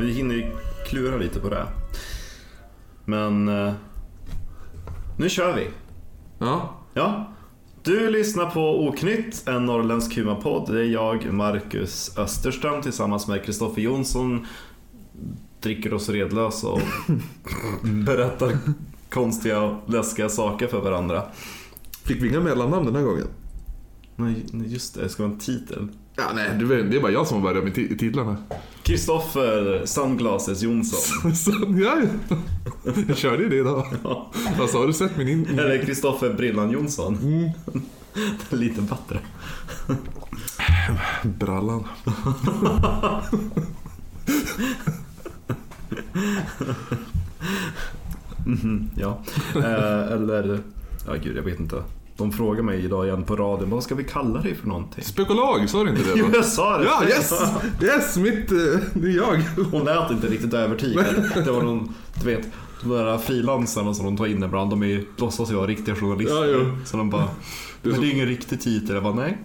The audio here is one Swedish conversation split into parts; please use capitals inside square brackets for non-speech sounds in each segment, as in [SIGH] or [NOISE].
Vi hinner ju klura lite på det. Men eh, nu kör vi. Ja. Ja. Du lyssnar på Oknytt, en norrländsk humorpodd. Det är jag, Marcus Österström, tillsammans med Kristoffer Jonsson. Dricker oss redlösa och [LAUGHS] berättar konstiga och läskiga saker för varandra. Fick vi inga mellannamn den här gången? Nej, just det. Det ska vara en titel. Ja, nej, det är bara jag som har börjat med ti- titlarna. Kristoffer Sunglasses Jonsson. [LAUGHS] Så, ja, jag körde ju det idag. Ja. Alltså, har du sett min in... Eller Kristoffer Brillan Jonsson. Mm. Det [LAUGHS] är Lite bättre. Brallan. [LAUGHS] Mhm, ja. Eh, eller, ja gud jag vet inte. De frågar mig idag igen på radion, vad ska vi kalla dig för någonting? Spekolag, sa du inte det? [LAUGHS] Jo, jag sa det! Ja, yes! Yes, mitt... eh, Det är jag. [LAUGHS] Hon lät inte riktigt övertygad. [LAUGHS] Det var någon, du vet, de där frilansarna som de tar in ibland, de är låtsas ju vara riktiga journalister. Ja. Så de bara, Det är men så- det är ingen riktig titel. Jag bara, nej.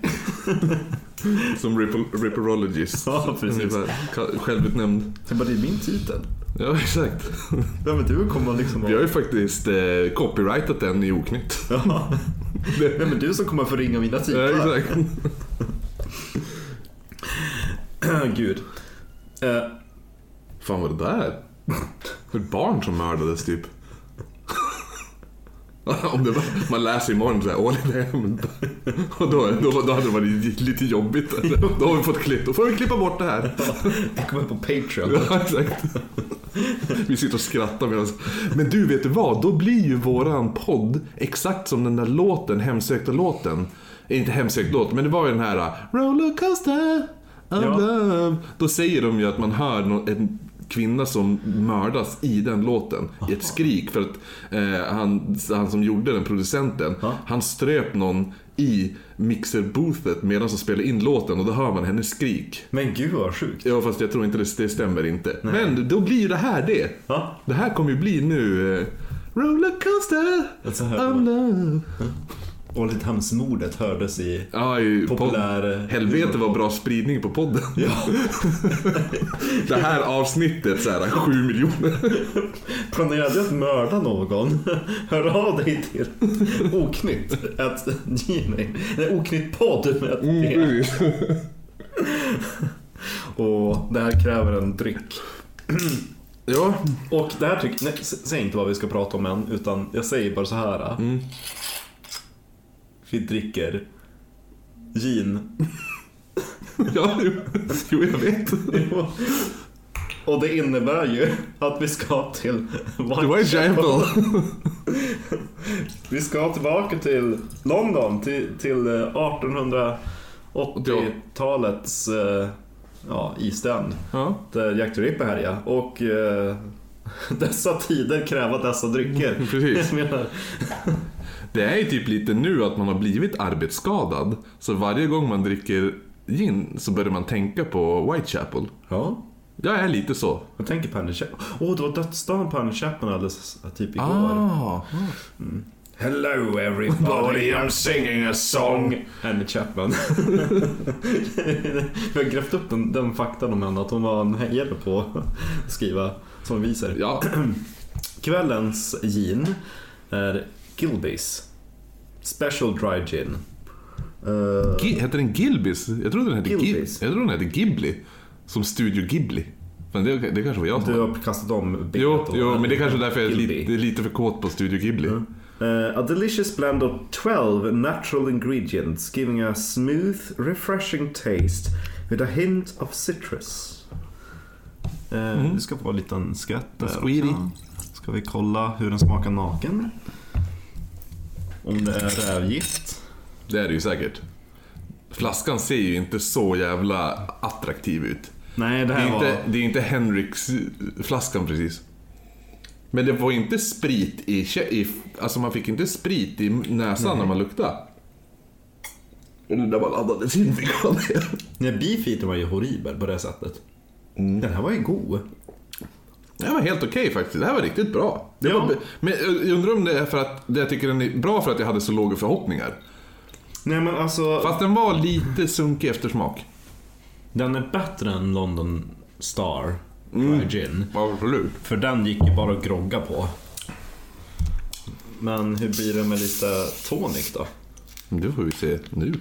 [LAUGHS] Som ripperologist. Ja, precis. Självutnämnd. Jag bara, det är min titel. Ja, exakt. [LAUGHS] Ja men du kommer liksom Vi har ju faktiskt eh, copyrightat den i Oknytt. [LAUGHS] Ja. Det- Nej men du som kommer få ringa mina Ja, titlar. exakt. Gud. Eh, Fan vad det där? Ett barn som mördades typ. [LAUGHS] Om det var, man läser imorgon såhär, åh det är [LAUGHS] Och då, då, då hade det varit lite jobbigt. [LAUGHS] Då har vi fått klipp, då får vi klippa bort det här. det kommer på Patreon. Ja, exakt. Vi sitter och skrattar medan... Men du, vet du vad? Då blir ju våran podd exakt som den där låten, hemsökta låten. Eh, Inte hemsökt låt, men det var ju den här Rollercoaster of Ja. love. Då säger de ju att man hör en kvinna som mördas i den låten. I ett skrik. För att eh, han, han som gjorde den, producenten, Ja. han ströp någon i mixerboothet medan han spelade in låten och då hör man hennes skrik. Men gud vad sjukt. Ja fast jag tror inte det, det stämmer inte. Men då blir ju det här det. Ja. Det här kommer ju bli nu... Eh, rollercoaster Så of love. Oldhamnsmordet hördes i Ja, i populär... Helvete vad bra spridning på podden. Ja. [LAUGHS] Det här avsnittet så här, sju miljoner. Planerar du att mörda någon? [LAUGHS] Hör av dig till oknytt. Gmail. Nej, oknytt podd med Mm. [LAUGHS] Och det här kräver en dryck. [CLEARS THROAT] Ja, Och det här tycker... Nej, säg inte vad vi ska prata om än, utan jag säger bara så här. Mm. Vi dricker gin. ja jo, jo jag vet. Och det innebär ju att vi ska till Det var ju Chapel. Vi ska tillbaka till London, till, till eh, 1880-talets eh, ja, East End. Ja. Där Jack the Ripper härjade. Och eh, [LAUGHS] dessa tider kräva dessa drycker. Precis. [LAUGHS] Det är ju typ lite nu att man har blivit arbetsskadad. Så varje gång man dricker gin så börjar man tänka på Whitechapel. ja, Jag är lite så. jag tänker på Chapman. Åh, oh, det var dödsdagen på Andy Chapman alldeles typ igår. Ah. Hello everybody, I'm singing a song. Andy Chapman. [LAUGHS] Vi har grävt upp den, den faktan om henne, att hon var en hejare på att skriva som visar. Ja, [CLEARS THROAT] Kvällens gin är Gilbys. Special Dry Gin. Gi- heter den Gilbys? Jag trodde den hette Gilbys. Jag trodde den hette Ghibli. Som Studio Ghibli. Men det, det kanske var jag som du har kastat om Jo, jo, men det är kanske är därför jag är lite, lite för kåt på Studio Ghibli. Uh, a delicious blend of 12 natural ingredients giving a smooth, refreshing taste with a hint of citrus. Uh, Du ska få en liten skvätt där också. Ska vi kolla hur den smakar naken? Om det är rävgift. Det är det ju säkert. Flaskan ser ju inte så jävla attraktiv ut. Nej, det Det här är var... inte, det är inte Henriks eh, flaskan precis. Men det var inte sprit i, i alltså man fick inte sprit i näsan när man luktade. Eller när man andades in fick man det. Nej, beefeater var ju horribel på det sättet. Mm. Den här var ju god. Det här var helt okej faktiskt. Det här var riktigt bra. Det Ja. var, men jag undrar om det är för att jag tycker den är bra för att jag hade så låga förhoppningar. Nej men alltså, Fast den var lite sunkig eftersmak. den är bättre än London Star. Dry Gin. Absolut. För den gick ju bara att grogga på. Men hur blir det med lite tonic då? Det får vi se nu.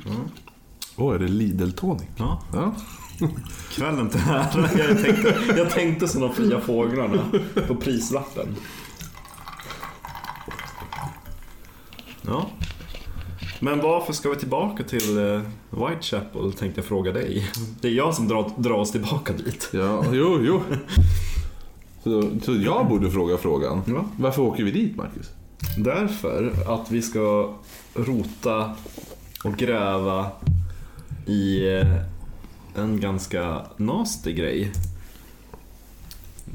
Åh, är det Lidl Tonic? Ja, Ja. Kvällen till ära. [LAUGHS] Jag tänkte, jag tänkte som de fria fåglarna på prislappen. Ja. Men varför ska vi tillbaka till eh, Whitechapel tänkte jag fråga dig. Det är jag som drar, drar oss tillbaka dit. Ja, jo, jo. Så, så jag borde fråga frågan. Ja. Varför åker vi dit, Marcus? Därför att vi ska rota och gräva i eh, en ganska nasty grej.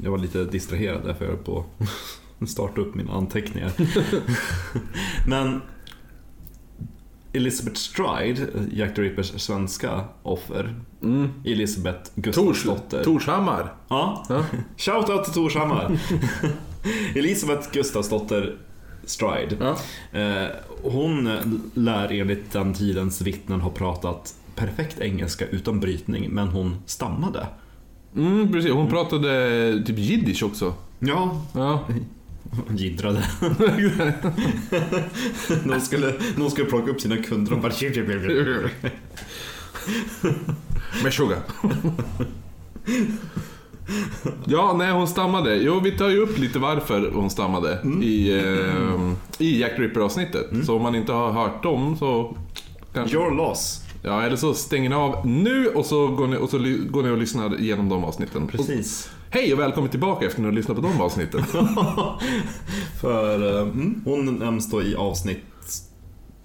Jag var lite distraherad därför jag höll på att starta upp mina anteckningar. [LAUGHS] Men Elizabeth Stride, Jack the Rippers svenska offer, Mm. Elisabeth Gustafsdotter. Torshammar. Ja, Ja. [LAUGHS] Shoutout till Torshammar. [LAUGHS] Elisabeth Gustafsdotter Stride. Ja. Eh, hon lär enligt den tidens vittnen ha pratat perfekt engelska utan brytning, men hon stammade. Mm, precis. Hon pratade typ jiddisch också. Ja, Ja. [LAUGHS] jiddrade. [LAUGHS] någon, skulle, någon skulle plocka upp sina kunder och bara... [LAUGHS] Med sugar. Ja, nej hon stammade. Jo, vi tar ju upp lite varför hon stammade i, eh, i Jack Ripper-avsnittet. Så om man inte har hört dem så kanske... Your loss. Ja, eller så stänger ni av nu och så går ni och, så går ni och lyssnar igenom de avsnitten. Precis. Och, hej och välkommen tillbaka efter att ni har lyssnat på de avsnitten. [LAUGHS] För eh, mm, hon nämns då i avsnitt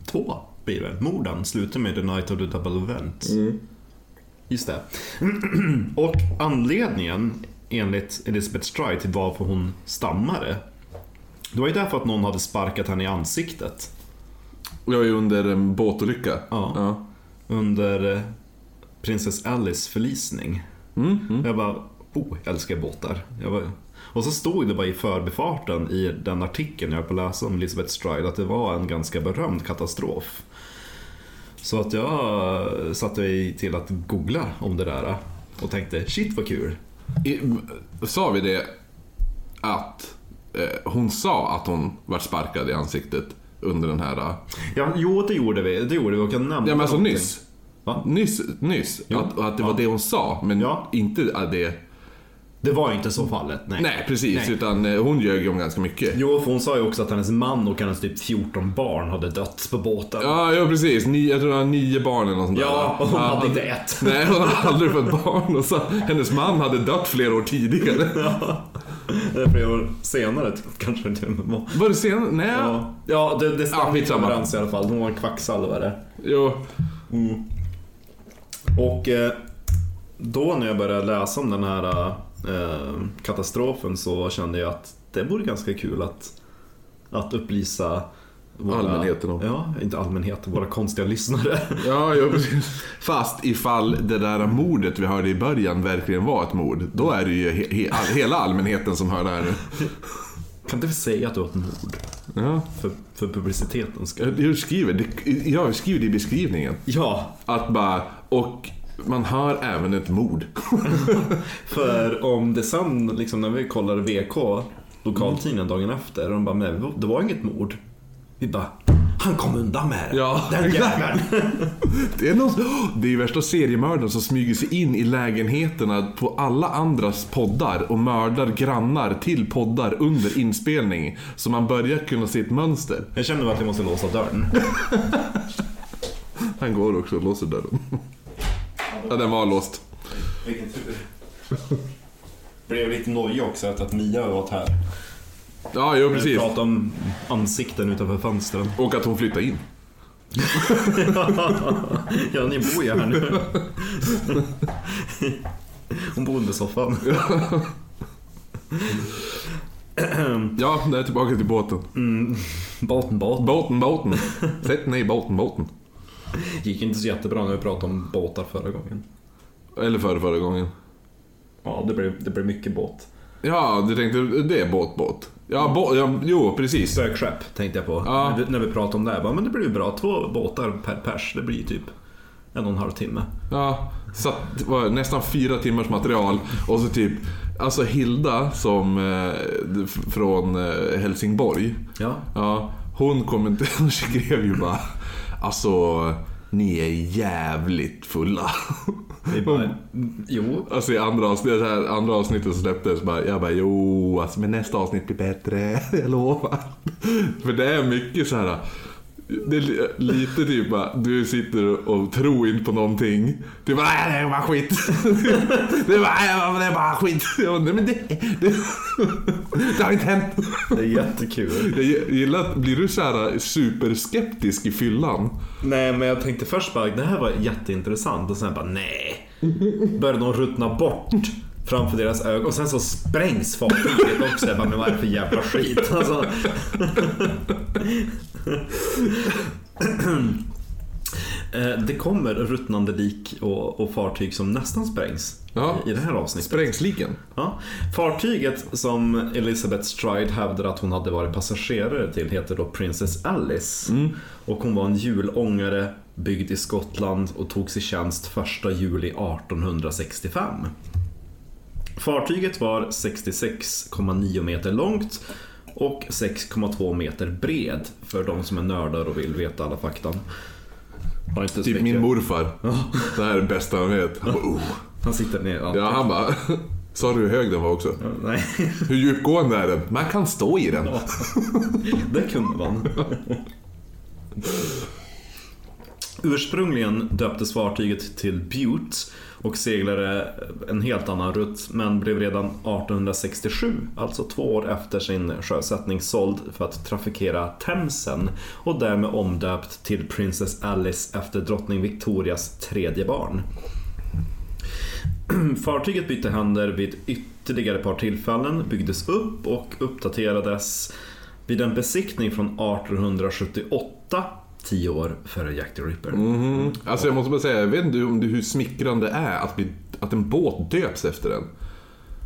två, blir det. Morden slutar med The Night of the Double Event. Just det. [CLEARS THROAT] Och anledningen, enligt Elizabeth Stride, till varför hon stammade. Det var ju därför att någon hade sparkat henne i ansiktet. Jag är ju under en båtolycka. Ja. Ja. Under eh, prinsess Alice förlisning. Mm, mm. Jag bara, oh, jag älskar båtar. Jag bara, och så stod det bara i förbifarten i den artikeln jag höll på att läsa om Elizabeth Stride att det var en ganska berömd katastrof. Så att jag satte mig till att googla om det där och tänkte shit vad kul. I, sa vi det att eh, hon sa att hon var sparkad i ansiktet under den här... eh, Ja, jo, det gjorde vi. Det gjorde vi och jag nämnde Ja men alltså någonting. nyss. Va? Nyss, nyss. Jo. Att, att det Ja. var det hon sa, men Ja. inte att det... Det var inte så fallet, nej. Nej, precis. Nej. Utan eh, hon ljög ju om ganska mycket. Jo, för hon sa ju också att hennes man och hennes typ 14 barn hade dött på båten. Ja, ja precis. Ni, jag tror det var nio barn eller något sånt Ja, och hon Ja, hade inte ett. [LAUGHS] Nej, hon hade aldrig fått barn. Och så, hennes man hade dött flera år tidigare. [LAUGHS] Det är flera år senare kanske det var. Var det sen? Nej. Ja, ja det, det Ja, stämmer skitsamma. överens i alla fall. Hon var en kvacksalvare. Jo. Och eh, då när jag började läsa om den här eh, katastrofen så kände jag att det vore ganska kul att, att upplysa våra, Allmänheten om. Ja, inte allmänheten, våra konstiga lyssnare. [LAUGHS] Ja, jo, precis. Fast ifall det där mordet vi hörde i början verkligen var ett mord, då är det ju he- he- hela allmänheten som hör det här nu. Kan inte vi säga att det var ett mord? Ja. För, för publicitetens skull. Jag skriver, jag skriver det i beskrivningen. Ja, Att bara, och man hör även ett mord. [LAUGHS] för om det sen, liksom när vi kollade VK, lokaltidningen dagen efter, och de bara, men det var inget mord. Vi bara, han kom undan med det. Ja, Den jäveln. [LAUGHS] Det är, någon, [GASPS] det är värsta seriemördaren som smyger sig in i lägenheterna på alla andras poddar och mördar grannar till poddar under inspelning. Så man börjar kunna se ett mönster. Jag känner att jag måste låsa dörren. [LAUGHS] Han går också och låser dörren. Ja, den var låst. Vilken tur. Blev lite nojig också efter att Mia var här. Ja, jo precis. pratade om ansikten utanför fönstren. Och att hon flyttar in. [LAUGHS] ja, ni bor ju här nu. Hon bor under soffan. [LAUGHS] Ja, nu är tillbaka till båten. Mm, båten, båten. Båten, båten. Sätt ner båten, båten. Gick inte så jättebra när vi pratade om båtar förra gången. Eller förra, förra gången. Ja, det blev, det blev mycket båt. Ja, du tänkte, det är båt, båt. Ja, bå, ja jo precis. Spökskepp tänkte jag på. Ja. När, vi, när vi pratade om det. Jag bara, men det blir ju bra. Två båtar per pers. Det blir typ en och en halv timme. Ja, så var nästan fyra timmars material. Och så typ, alltså Hilda som eh, från eh, Helsingborg. Ja. Ja, hon kommenterade, [LAUGHS] hon skrev ju bara Alltså, ni är jävligt fulla. Bara, jo, Alltså i andra avsnittet, det här andra avsnittet släpptes, bara, jag bara jo, alltså, men nästa avsnitt blir bättre, [LAUGHS] jag lovar. För det är mycket så här. Det är li- lite typ bara, du sitter och tror inte på någonting. Du bara, nej det är bara skit. [LAUGHS] Det är bara, "Nej, det är bara skit. Jag bara, nej men det, det, det har inte hänt. det är jättekul. Jag gillar att, blir du så här superskeptisk i fyllan? Nej, men jag tänkte först bara, det här var jätteintressant och sen bara, nej. Började de ruttna bort framför deras ögon och sen så sprängs fartyget också. Jag bara, men vad är det för jävla skit? [LAUGHS] Alltså. [CLEARS THROAT] Eh, Det kommer ruttnande lik och, och fartyg som nästan sprängs Ja. i det här avsnittet. Sprängsliken. Ja. Fartyget som Elizabeth Stride hävdar att hon hade varit passagerare till heter då Princess Alice. Och hon var en hjulångare byggd i Skottland och togs i tjänst 1 juli 1865. Fartyget var 66,9 meter långt och 6,2 meter bred för de som är nördar och vill veta alla fakta. Har inte Typ min morfar. Det här är det bästa han vet. Han bara, oh. Han sitter ner. Ja. Ja, han bara, sa du hur hög den var också? Nej, Hur djupgående är den? Man kan stå i den. det kunde man. Ursprungligen döptes fartyget till Butte och seglade en helt annan rutt men blev redan 1867, alltså två år efter sin sjösättning, såld för att trafikera Themsen och därmed omdöpt till Princess Alice efter drottning Victorias tredje barn. Fartyget bytte händer vid ytterligare ett par tillfällen, byggdes upp och uppdaterades vid en besiktning från 1878, tio år före Jack the Ripper. Mhm. Alltså jag måste bara säga, jag vet inte om det, hur smickrande det är att, bli, att en båt döps efter den.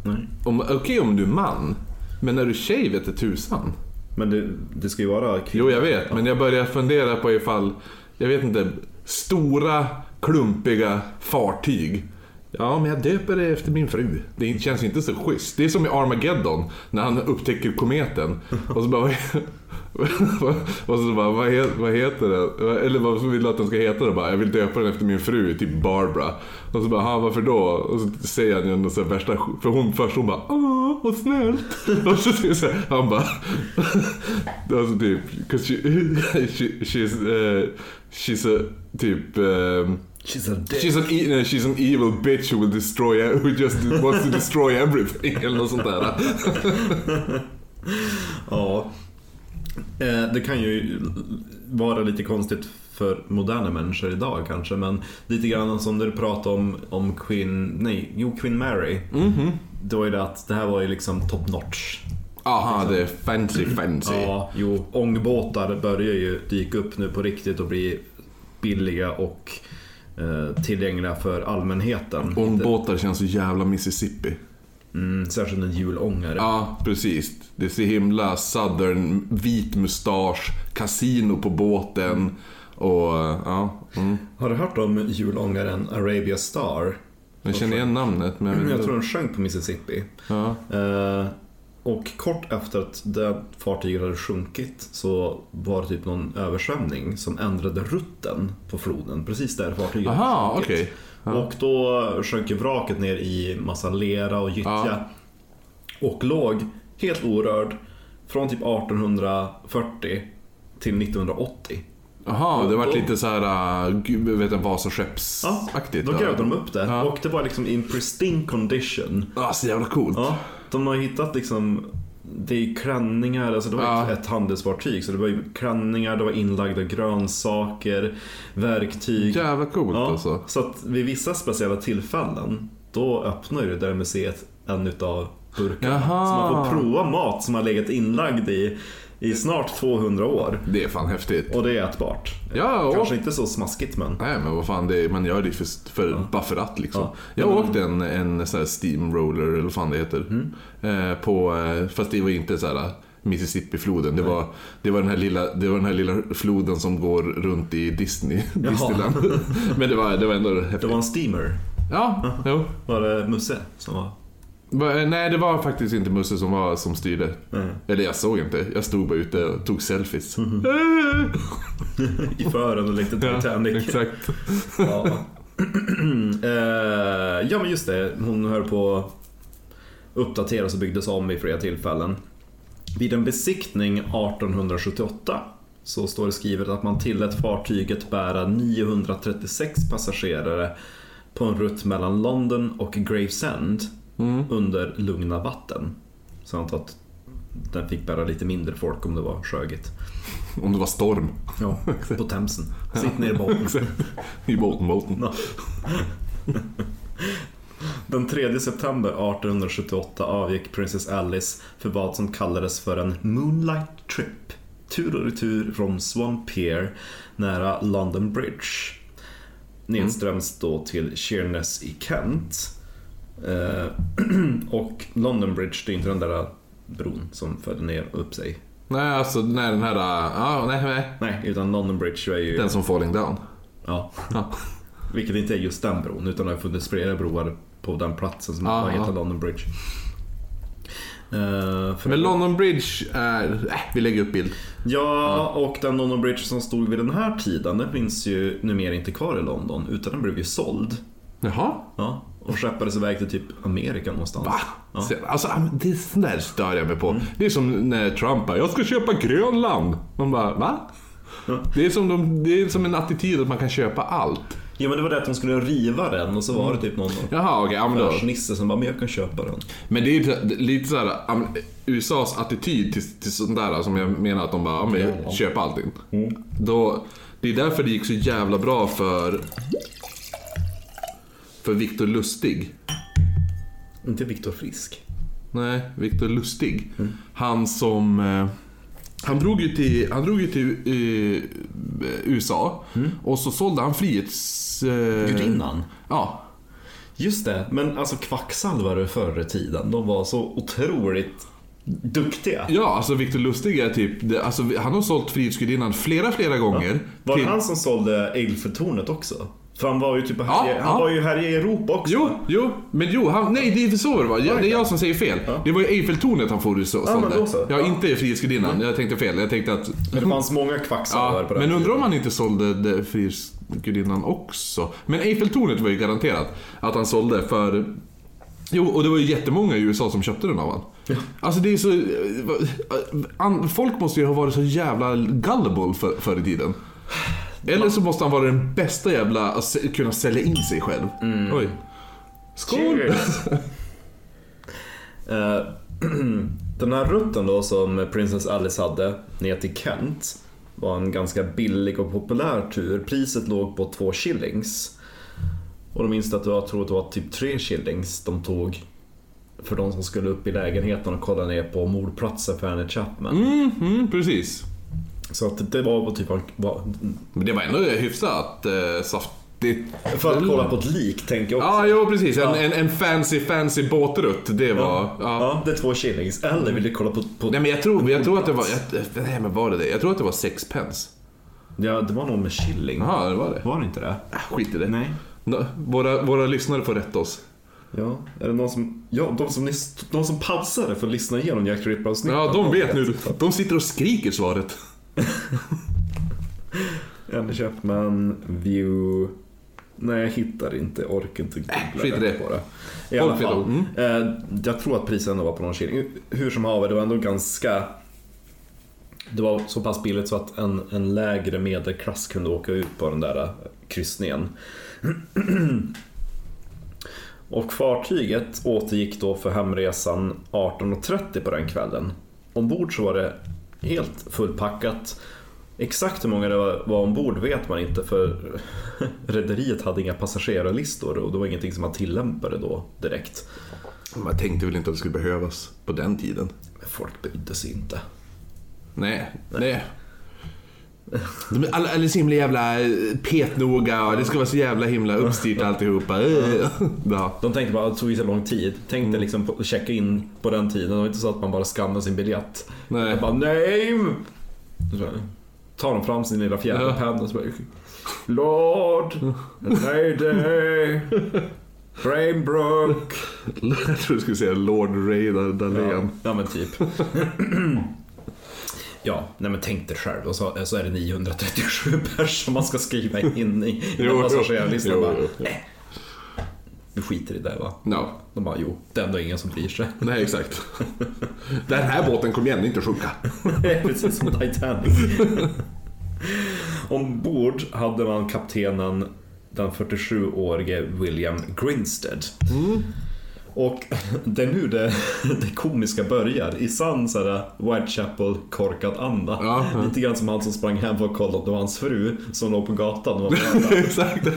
Nej. Om- Okej om du är man, men när du är tjej vet det tusan. Men det, det ska ju vara kvinnor. Jo jag vet, men jag börjar fundera på ifall, jag vet inte, stora klumpiga fartyg. Ja, men jag döper det efter min fru. Det känns inte så schysst. Det är som i Armageddon, när han upptäcker kometen. Och så bara, och [LAUGHS] så bara vad, heter, vad heter den? Eller vad vill du att den ska heta? Då? Bara, jag vill döpa den efter min fru, typ Barbara. Och så bara, han varför då? Och så säger han ju något så här värsta, för hon först hon bara, åh vad snällt. [LAUGHS] Och så säger så här, han bara, [LAUGHS] alltså typ, 'cause she, she, she's, uh, she's a, typ, uh, She's a dick. She's an, e- she's an evil bitch who will destroy, who just wants to destroy everything eller något sånt där. [LAUGHS] Ja. Eh, Det kan ju vara lite konstigt för moderna människor idag kanske, men lite grann som du pratade om, om Queen, nej, jo, Queen Mary. Då är det att det här var ju liksom top notch. Aha, det är fancy fancy. Ja, jo, ångbåtar börjar ju dyka upp nu på riktigt och bli billiga och tillgängliga för allmänheten. Ångbåtar känns så jävla Mississippi. Mm, särskilt en hjulångare. Ja, precis. Det är så himla southern, vit mustasch, kasino på båten och ja. Mm. Har du hört om hjulångaren Arabia Star? Jag känner igen namnet men jag Jag tror den sjönk på Mississippi. Ja. Eh, och kort efter att det fartyget hade sjunkit så var det typ någon översvämning som ändrade rutten på floden. Precis där fartyget hade Aha, sjunkit. okej. Ja. Och då sjönk vraket ner i massa lera och gyttja. Och låg helt orörd från typ 1840 till 1980. Jaha, det då- lite så här, äh, vet jag, Ja, Vasaskeppsaktigt. då grävde de upp det Ja. och det var liksom in pristine condition. Ja, så jävla coolt. Ja, de har hittat liksom det är klänningar, alltså det var Ja. ett handelsfartyg så det var klänningar, det var inlagda grönsaker, verktyg. Jävla coolt Ja, alltså. Så att vid vissa speciella tillfällen då öppnar ju det där museet en utav burkarna. Så man får prova mat som har legat inlagd i, i snart 200 år. Det är fan häftigt. Och det är ätbart. Ja, och Kanske inte så smaskigt men. Nej men vad fan, det är, man gör det för, för, bara för att liksom. Ja. Jag åkte en, en sån här steamroller, eller vad fan det heter. Mm. Eh, på, eh, fast det var inte så här Mississippi-floden. Det var, det, var den här lilla, det var den här lilla floden som går runt i Disney, Disneyland. [LAUGHS] Men det var, det var ändå häftigt. Det var en steamer. Ja, jo. Var det Musse som var... Va- Nej, det var faktiskt inte Musse som, var, som styrde. Eller jag såg inte. Jag stod bara ute och tog selfies. [LAUGHS] I fören och lekte Ja, Titanic. exakt. [LAUGHS] Ja. [CLEARS THROAT] Eh, ja men just det, hon höll på att uppdateras och byggdes om vid flera tillfällen. Vid en besiktning 1878 så står det skrivet att man tillät fartyget bära 936 passagerare på en rutt mellan London och Gravesend under lugna vatten. Så jag antar att den fick bära lite mindre folk om det var sjöigt. [LAUGHS] Om det var storm. Ja, på Themsen. Sitt ner i båten. [LAUGHS] I båten, båten. Den 3 september 1878 avgick Princess Alice för vad som kallades för en Moonlight Trip. Tur och retur från Swan Pier nära London Bridge. Nedströms då till Sheerness i Kent. Eh, [CLEARS THROAT] och London Bridge, det är inte den där bron som föll ner upp sig. Nej, alltså när den här... Ja, nej, nej. Nej, utan London Bridge är ju... Den som falling down. Ja, Ja. [LAUGHS] Vilket inte är just den bron, utan det har funnits flera broar på den platsen som Ja, heter ja. London Bridge. För Men London Bridge är... Äh, vi lägger upp bild. Ja, och den London Bridge som stod vid den här tiden, den finns ju numera inte kvar i London, utan den blev ju såld. Jaha? Ja, och skeppades iväg till typ Amerika någonstans. Va? Ja. Alltså, det är sånt där stör jag mig på. Det är som när Trump bara, jag ska köpa Grönland. Man bara, va? Det är, som de, det är som en attityd att man kan köpa allt. Ja men det var det att de skulle riva den och så var det typ någon Jaha, då. affärsnisse som bara, men jag kan köpa den. Men det är lite- såhär, USAs attityd till, till sånt där som jag menar att de bara, men jag köper allting. Då, det är därför det gick så jävla bra för för Viktor Lustig. Inte Viktor Frisk. Nej, Viktor Lustig. Han som... Eh, han drog ju till, han drog ju till eh, USA och så sålde han frihets... Eh, Gudinnan. Ja. Just det, men alltså kvacksalvare förr i tiden, de var så otroligt duktiga. Ja, alltså Viktor Lustig är typ... det- Alltså, han har sålt Frihetsgudinnan flera, flera gånger. Var det till- han som sålde Eiffeltornet också? För han var ju typ Ja, här, han ja. var ju här i Europa också. Jo, jo, men jo, han, nej det är så det var. Ja, det är jag som säger fel. Det var ju Eiffeltornet han for så, men sålde. då så. Ja, Ja. inte Frihetsgudinnan. Jag tänkte fel. Jag tänkte att... Men det fanns många kvacksalvare Ja, på den men undrar om han inte sålde Frihetsgudinnan också. Men Eiffeltornet var ju garanterat att han sålde för... Jo, och det var ju jättemånga i USA som köpte den av han. Alltså det är så... an- Folk måste ju ha varit så jävla gullible för, förr i tiden. Eller så måste han vara den bästa jävla... Att kunna sälja in sig själv. Oj. Skål! [LAUGHS] Eh, [CLEARS THROAT] Den här rutten då som Princess Alice hade ner till Kent var en ganska billig och populär tur. Priset låg på två shillings. Och de minns att det var, jag tror att det var typ tre shillings de tog för de som skulle upp i lägenheten och kolla ner på mordplatsen för Annie Chapman. Mm, mm, precis. Så att det var typ var, Men det var ändå hyfsat eh, saftigt. för att kolla på ett lik tänker jag också. Ja, jo precis. En, Ja. en, en fancy, fancy båtrutt. Det var... Ja. Ja, det är två shillings. Eller vill du kolla på... på Nej men jag tror, jag tror att det var... Jag, nej men var det det? Jag tror att det var sex pence. Ja, det var nog med shilling. Jaha, det var det. Var det inte det? Äh, skit i det. Nej. Våra, våra lyssnare får rätta oss. Ja, är det någon som... Ja, de som, de som pausade för att lyssna igenom Jack Ripper-avsnittet. Ja, de vet nu. De sitter och skriker svaret. [LAUGHS] Annie Chapman, View... Nej, jag hittar inte. Orkar inte googla Äh, det. det. I alla fall. om. Eh, jag tror att priset ändå var på någon shilling. Hur som haver, det var ändå ganska... Det var så pass billigt så att en, en lägre medelklass kunde åka ut på den där eh, kryssningen. [CLEARS THROAT] Och fartyget återgick då för hemresan 18.30 på den kvällen. Ombord så var det helt fullpackat. Exakt hur många det var, ombord vet man inte för [LAUGHS] rederiet hade inga passagerarlistor och det var ingenting som man tillämpade då direkt. Man tänkte väl inte att det skulle behövas på den tiden. Men folk brydde sig inte. Nej, nej. De är alla, alla så himla jävla eh, petnoga och det ska vara så jävla himla uppstyrt alltihopa. Eh. [LAUGHS] Ja. De tänkte bara att det tog så lång tid. Tänkte liksom på checka in på den tiden. Det var inte så att man bara skannade sin biljett. Nej. Jag bara! Så bara, tar de fram sin lilla fjäderpenna och så bara Lord, Lady, Brainbrook. [LAUGHS] Jag tror du skulle säga Lord Ray Dahlén. Ja, ja men typ. [LAUGHS] Ja, nej men tänk dig själv. Och så, så är det 937 [LAUGHS] pers som man ska skriva in i [LAUGHS] Jo, passagerarlistan. Jo, Bara, jo, jo. nej. Vi skiter i det va? Ja, De bara, jo, det är ändå ingen som bryr sig. [LAUGHS] nej exakt. Den här båten kommer ändå inte sjunka. Precis som Titanic. Ombord hade man kaptenen, den 47-årige William Grinstead. Och [LAUGHS] det är nu det, [LAUGHS] det komiska börjar. I sann såhär Whitechapel korkad anda. Ja. Lite grann som han som sprang hem för att kolla om det var hans fru som låg på gatan. [LAUGHS] och exakt.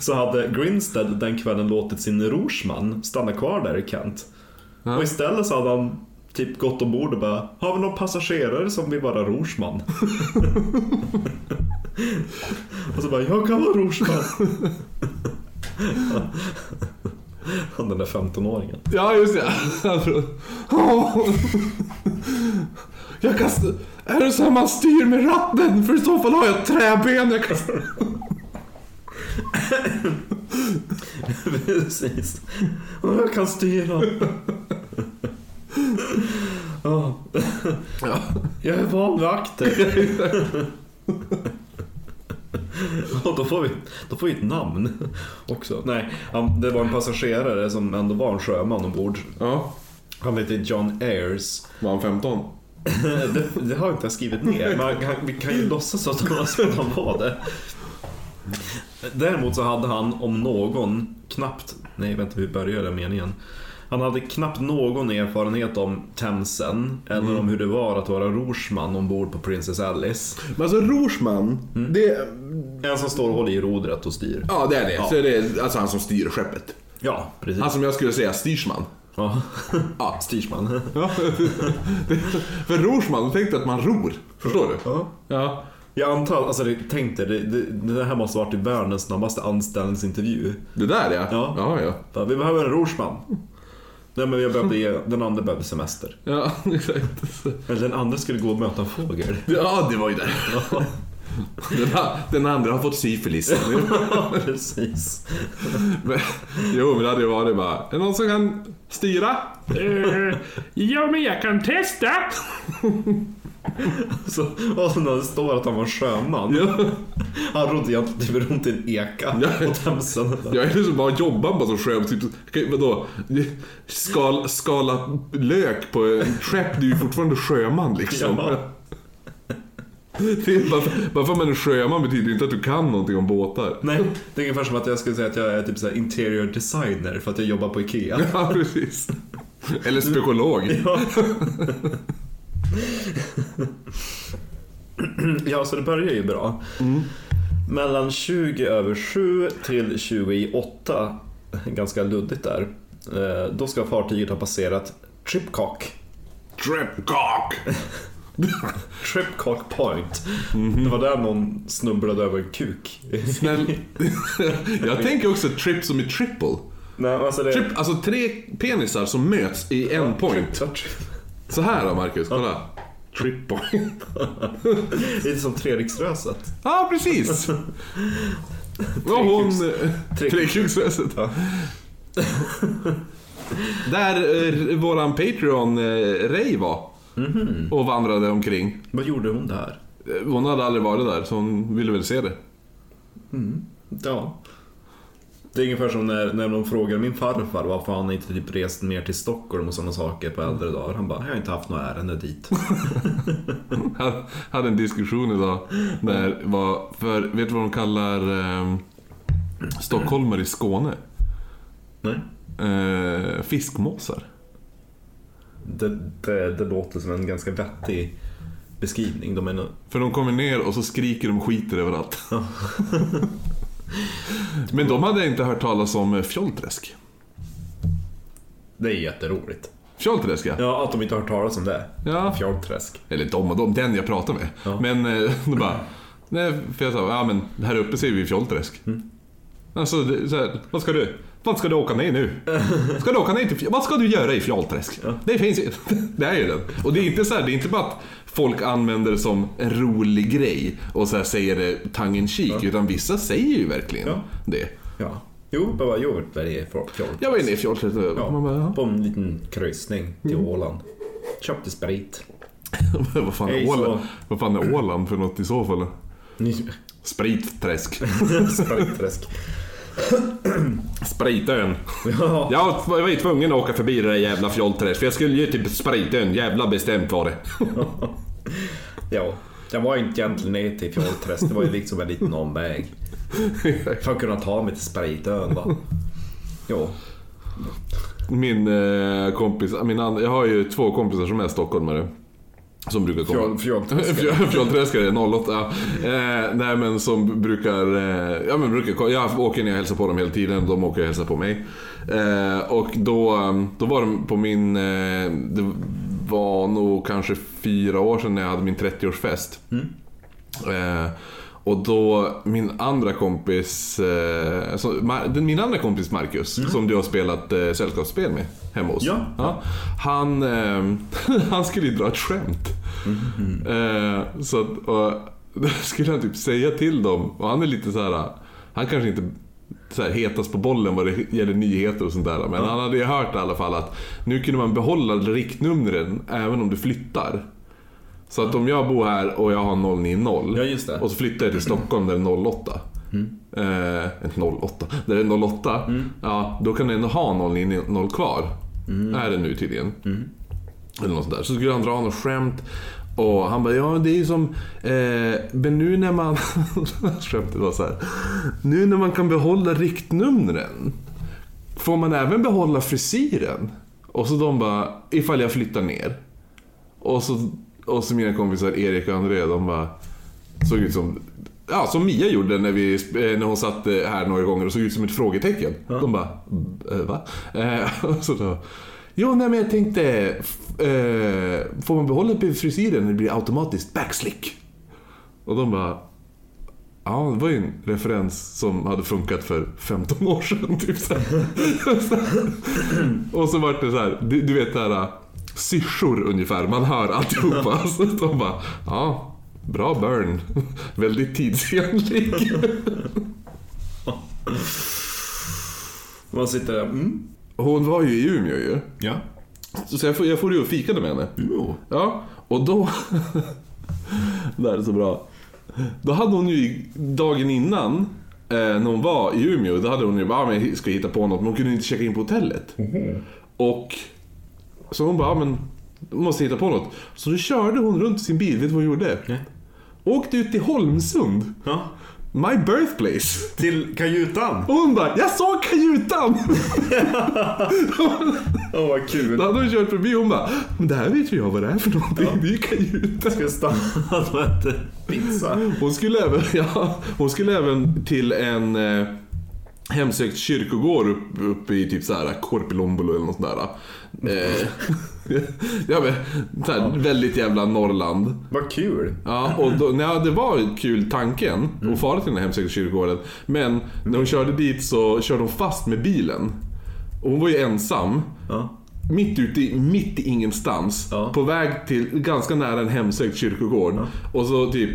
Så hade Grinstead den kvällen låtit sin rorsman stanna kvar där i Kent. Ja. Och istället så hade han typ gått ombord och bara Har vi någon passagerare som vill vara rorsman? och så bara Jag kan vara rorsman. Han [LAUGHS] den där 15-åringen. Ja, just det. [LAUGHS] Jag kan... Är det så här man styr med ratten? För i så fall har jag ett träben jag kan... Precis. Och jag kan styra. Ja. Ja. Jag är van vid akter. [LAUGHS] [LAUGHS] Och då får, vi, då får vi ett namn också. Nej, han- det var en passagerare som ändå var en sjöman ombord. Ja, Han heter John Ayers. var han 15? [LAUGHS] Det, det har jag inte skrivit ner, men han- vi kan ju låtsas att han- att han var det. Däremot så hade han om någon knappt, nej vänta hur börjar den meningen? Han hade knappt någon erfarenhet om Themsen eller om hur det var att vara rorsman ombord på Princess Alice. Men alltså Rorsman, det... En som står och håller i rodret och styr. Ja, det är det. Ja. Så det är alltså han som styr skeppet. Ja, precis. Han som jag skulle säga styrsman. ja. [LAUGHS] Ja. Styrsman. Ja. [LAUGHS] För rorsman, tänkte att man ror. Förstår du? Ja. Ja. Jag antar, alltså tänk dig, det, det, det här måste ha varit i världens snabbaste anställningsintervju. Det där ja. Ja. Ja, ja. Vi behöver en rorsman. Nej men jag behövde ge, den andra behövde semester. Ja, [LAUGHS] exakt. Eller den andra skulle gå och möta en fågel. Ja, det var ju det. Den, den andra har fått syfilis. Precis. Men, jo, men det hade ju varit bara, är det någon som kan styra? Eh, ja, men jag kan testa. [LAUGHS] Så, och så när det står att han var sjöman. Ja. [LAUGHS] Han rodde egentligen typ runt i en eka Ja. på Themsen. Jag är liksom bara jobbar bara som sjöman. Typ, vadå? Skal, skala lök på en skepp, du är ju fortfarande sjöman liksom. Ja. Bara, bara för att man är sjöman betyder inte att du kan någonting om båtar. Nej, det är ungefär som att jag skulle säga att jag är typ så interior designer för att jag jobbar på IKEA. Ja, precis. Eller spekolog. Ja. [LAUGHS] [LAUGHS] ja, så det börjar ju bra. Mellan 20 över 7 till 20 i 8, ganska luddigt där, eh, då ska fartyget ha passerat Tripcock. Tripcock! [LAUGHS] Tripcock Point. Det var där någon snubblade över en kuk. [LAUGHS] Jag tänker också trip som i triple. Nej, alltså det... Trip, alltså tre penisar som möts i en point. Trip, trip. Så här då Marcus, kolla. Trip point. [LAUGHS] Lite som Treriksröset. Ja, precis. [LAUGHS] Var hon... Tre- Trekuksröset. Ja. Där eh, våran Patreon eh, Ray var. Och vandrade omkring. Vad gjorde hon där? Eh, Hon hade aldrig varit där, så hon ville väl se det. Ja. Det är ungefär som när, när de frågar min farfar varför han inte typ rest mer till Stockholm och sådana saker på äldre dagar. Han bara, jag har inte haft några ärende dit. [LAUGHS] Jag hade en diskussion idag där var, för vet du vad de kallar eh, stockholmare i Skåne? Nej. Eh, fiskmåsar. Det, det, det låter som en ganska vettig beskrivning. De är. För de kommer ner och så skriker de skiter överallt. [LAUGHS] [LAUGHS] Men de hade inte hört talas om eh, fjollträsk. Det är jätteroligt. Fjollträsk ja. Ja, att de inte har hört talas om det. Ja. Fjollträsk. Eller de och de, den jag pratar med. Ja. Men eh, [LAUGHS] de bara, nej, för jag sa, ja men här uppe ser vi Fjollträsk. Mm. Alltså, det, så här, vad ska du? Vad ska du åka ner nu? [LAUGHS] Ska du åka ner till Vad ska du göra i Fjollträsk? Det finns ju, [LAUGHS] det är ju den. Och det är inte så här, det är inte bara att folk använder det som en rolig grej och så säger det tongue in cheek, utan vissa säger ju verkligen Ja. det. Ja. Jo, jag var där i Fjollträsk. Jag var inne i och Ja, ja. på en liten kryssning till Åland. Köpte sprit. [LAUGHS] vad, fan Hej, är så. Åland, vad fan är Åland för något i så fall? Spritträsk. [LAUGHS] Spritträsk. [CLEARS THROAT] Spritön. Ja. Jag var ju tvungen att åka förbi det där jävla fjollträsk för jag skulle ju till Spritön. Jävla bestämt var det. [LAUGHS] ja. Jag var inte egentligen ner till Fjollträsk. Det var ju liksom en liten omväg. För att kunna ta mig till Spritön då. Jo. Min eh, kompis, min and, jag har ju två kompisar som är stockholmare. Som brukar komma... Fjoll- Fjollträsk. Fjoll- Fjollträskare, 08. Ja. Eh, nej men som brukar, eh, ja men brukar, jag åker ner och hälsar på dem hela tiden, de åker och hälsar på mig. Eh, och då, eh, då var de på min, eh, det var nog kanske fyra år sedan när jag hade min 30-årsfest. Eh, och då min andra kompis, eh, den- min andra kompis Marcus, som du har spelat eh, sällskapsspel med hemma hos. Ja. han, eh, [LAUGHS] han skulle ju dra ett skämt. Eh, så att, och, [LAUGHS] skulle han typ säga till dem, och han är lite så här. han kanske inte så här, hetast på bollen vad det gäller nyheter och sånt där. Men han hade ju hört i alla fall att nu kunde man behålla riktnumren även om du flyttar. Så att om jag bor här och jag har 090 Ja, just det. och så flyttar jag till Stockholm där det är 08. Eh, inte 08, där det är 08. Ja, då kan du ändå ha 090 kvar. Är det nu tydligen. Eller något sånt där. Så skulle han dra något skämt. Och han bara, ja det är ju som, eh, men nu när man, [LAUGHS] skämtet var så här. Nu när man kan behålla riktnumren, får man även behålla frisyren? Och så de bara, ifall jag flyttar ner. Och så, och så mina kompisar Erik och André, de bara såg ut som Ja, som Mia gjorde när, vi, eh, när hon satt eh, här några gånger och såg ut som ett frågetecken. De bara, "Eh, va? Eh, [LAUGHS] så då, jo, nej men jag tänkte, eh, får man behålla frisyren det blir automatiskt backslick? Och de bara, ja det var ju en referens som hade funkat för 15 år sedan. Typ så [LAUGHS] och så var det så här, du, du vet det här syrsor ungefär, man hör alltihopa. [LAUGHS] Så de bara, ja, bra burn. [LAUGHS] Väldigt tidsenlig. [LAUGHS] Man sitter där. Mm. Hon var ju i Umeå ju. Ja. Så jag får, jag får ju och fikade med henne. Jo. Ja, och då... det här är så bra. Då hade hon ju dagen innan, eh, när hon var i Umeå, då hade hon ju bara, ah, men ska jag hitta på något, men hon kunde inte checka in på hotellet. Och så hon bara, ah, men måste hitta på något. Så då körde hon runt i sin bil, vet du vad hon gjorde? Nej. Åkte ut till Holmsund, Ja. my birthplace. Till kajutan. Och hon bara, jag såg kajutan! [LAUGHS] Åh vad kul. Då hade hon kört förbi och hon bara, men det här vet ju jag vad det är för någonting, det är ju kajutan. Ska stanna [LAUGHS] och äta pizza. Hon skulle även, [LAUGHS] ja, hon skulle även till en eh, hemsökt kyrkogård uppe upp i typ såhär Korpilombolo eller något sånt där. Eh, [LAUGHS] ja men, så här, väldigt jävla Norrland. Vad kul. Ja, och då, ja, det var kul tanken att fara till den här hemsökta kyrkogården. Men när hon körde dit så körde hon fast med bilen. Och hon var ju ensam. Ja. Mitt ute i, mitt i ingenstans. Ja. På väg till ganska nära en hemsökt kyrkogård. Och så typ,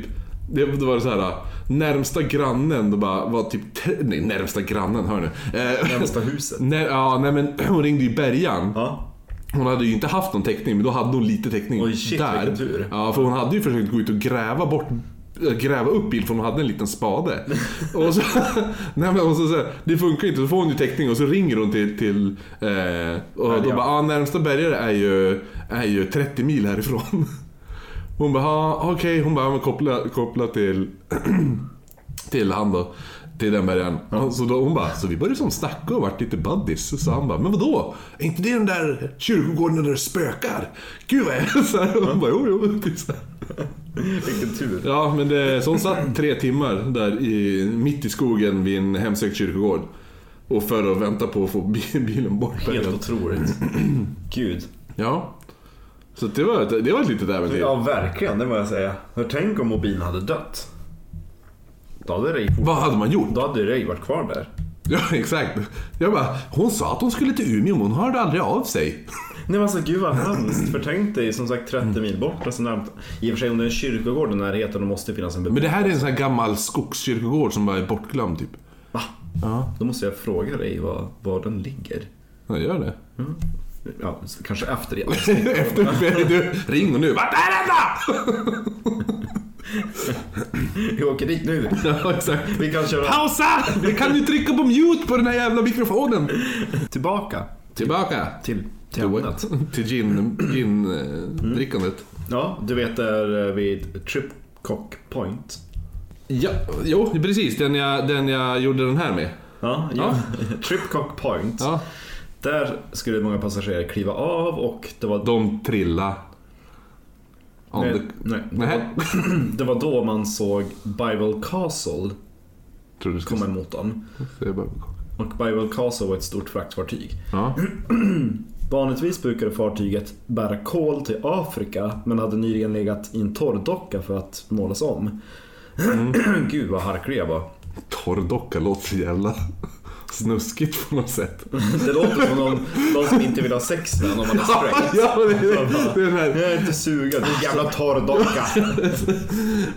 det, var så här. Närmsta grannen, det bara var typ, nej närmsta grannen, hör ni. Eh, Närmsta huset. [LAUGHS] när, ja, nej men [CLEARS THROAT] hon ringde ju Bergan. Ja. Hon hade ju inte haft någon täckning, men då hade hon lite täckning Oj, shit, där. tur. Ja, för hon hade ju försökt gå ut och gräva bort äh, gräva upp bil för hon hade en liten spade. [LAUGHS] och så, [LAUGHS] nej men och så, så här, det funkar inte, så får hon ju täckning och så ringer hon till, till eh, och då bara, ah, närmsta bergare är ju, är ju 30 mil härifrån. Hon bara, ah, okej, hon bara, ja, men koppla, koppla till, [CLEARS THROAT] till han då. Till den bergaren. Så då, hon bara, så vi började som snacka och vart lite buddies. Så han bara, men vadå? Är inte det den där kyrkogården där det spökar? Gud vad är det? [LAUGHS] Så här, hon bara, jo jo. Typ. Vilken tur. Ja, men det, så hon satt tre timmar där i, mitt i skogen vid en hemsökt kyrkogård. Och för att vänta på att få bi- bilen bort. Helt otroligt. Gud. Ja. Så det var, ett- det var ett litet äventyr. Ja, verkligen. Det må jag säga. För tänk om Mobin hade dött. Då hade Ray, Vad hade man gjort? då hade Ray varit kvar där. [LAUGHS] Ja, exakt. Jag bara, hon sa att hon skulle till Umeå, men hon hörde aldrig av sig. [LAUGHS] Nej men alltså gud vad hemskt. För tänk dig som sagt 30 mil bort. Alltså närmt. I och för sig om det är en kyrkogård i närheten då måste det finnas en Men bebyggnad. det här är en sån här gammal skogskyrkogård som bara är bortglömd typ. Va? Ja, Då måste jag fråga dig var, var den ligger. jag gör det. Ja, kanske efter det. [LAUGHS] Efter, [LAUGHS] du, ring nu. Vart är den då? Vi åker dit nu. [LAUGHS] Ja, exakt. Vi kan köra Pausa! Du kan ju trycka på mute på den här jävla mikrofonen. tillbaka Tillbaka. till, till Till, ämnet. till gin, gin drickandet. Ja, du vet där eh, vid Tripcock Point. Ja, jo precis. Den jag, den jag gjorde den här med. Ja, ja. Tripcock Point. Ja. Där skulle många passagerare kliva av och det var De trilla. Nej, the... nej, det, var, [CLEARS THROAT] det var då man såg Bible Castle komma emot dem. Och Bible Castle var ett stort fraktfartyg. Ja. [CLEARS THROAT] Vanligtvis brukade fartyget bära kol till Afrika men hade nyligen legat i en torrdocka för att målas om. [CLEARS THROAT] Gud vad harklig jag var. Torrdocka låter så jävla snuskigt på något sätt. [LAUGHS] Det låter som någon, någon som inte vill ha sex med om man är straight. ja, det, det, det är den här. Jag är inte sugen, din jävla torrdocka. [LAUGHS]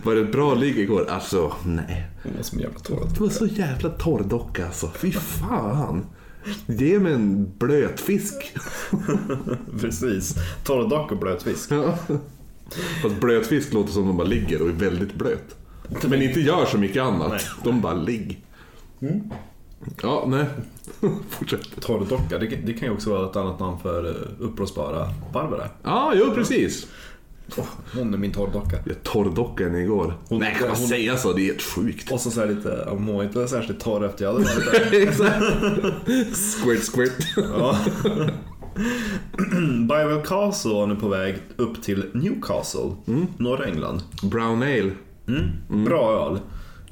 Var det ett bra ligg igår? Alltså, nej. Det är som jävla torrdocka. Det var så jävla torrdocka alltså. Fy fan. Ge mig en blötfisk. [LAUGHS] Precis. Torrdocka och blötfisk. Fast blötfisk låter som de bara ligger och är väldigt blöt. Men inte gör så mycket annat. Nej. De bara ligg. Ja, nej. [LAUGHS] Fortsätt. Torrdocka, det, det kan ju också vara ett annat namn för eh, uppblåsbara Barbara. Ja, jo precis. Oh, hon är min torrdocka. Jag torrdockade henne igår. Hon- nej, kan man hon- säga så? Det är helt sjukt. Och så, här lite, jag mår inte särskilt torr efter jag hade varit. [LAUGHS] Exakt. squirt, squirt. Ja. [CLEARS THROAT] Bible Castle var nu på väg upp till Newcastle, norra England. Brown ale. Bra öl.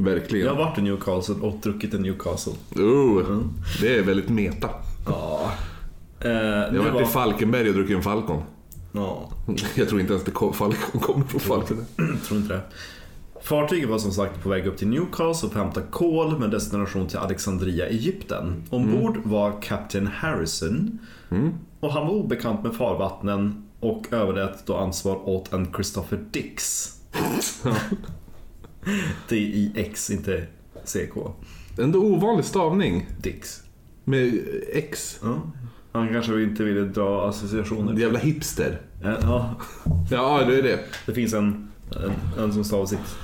Verkligen. Jag har varit i Newcastle och druckit i Newcastle. Oh, Det är väldigt meta. Ja. Eh, Jag har varit var... i Falkenberg och druckit en Falcon. Ja, [LAUGHS] Jag tror inte ens det kom, Falcon kommer från Falcon. [CLEARS THROAT] tror inte det. Fartyget var som sagt på väg upp till Newcastle för att hämta kol med destination till Alexandria, Egypten. Ombord var Captain Harrison och han var obekant med farvattnen och överlät då ansvar åt en Christopher Dix. [LAUGHS] [LAUGHS] D-I-X, inte CK. Ändå ovanlig stavning. Dix. Med X. Ja. Han kanske inte ville dra associationer. Jävla hipster. Ja, Ja, det är det. det finns en, en, en som stavar sitt,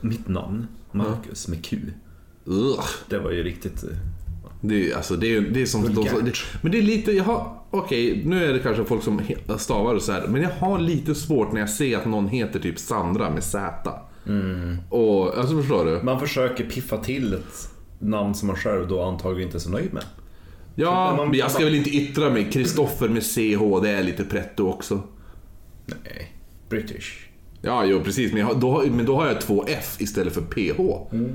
mitt namn, Marcus, med Q. Ugh. Det var ju riktigt... eh, Det är, alltså, det är, det är som... De, det, men det är lite, jag har... Okej, nu är det kanske folk som stavar och så här. Men jag har lite svårt när jag ser att någon heter typ Sandra med Z. Och, alltså förstår du? Man försöker piffa till ett namn som man själv då antagligen inte är så nöjd med. Ja, man- jag ska väl inte yttra mig. Kristoffer med CH, det är lite pretto också. Nej, British. Ja, jo precis. Men, jag då, har- men då har jag två F istället för PH.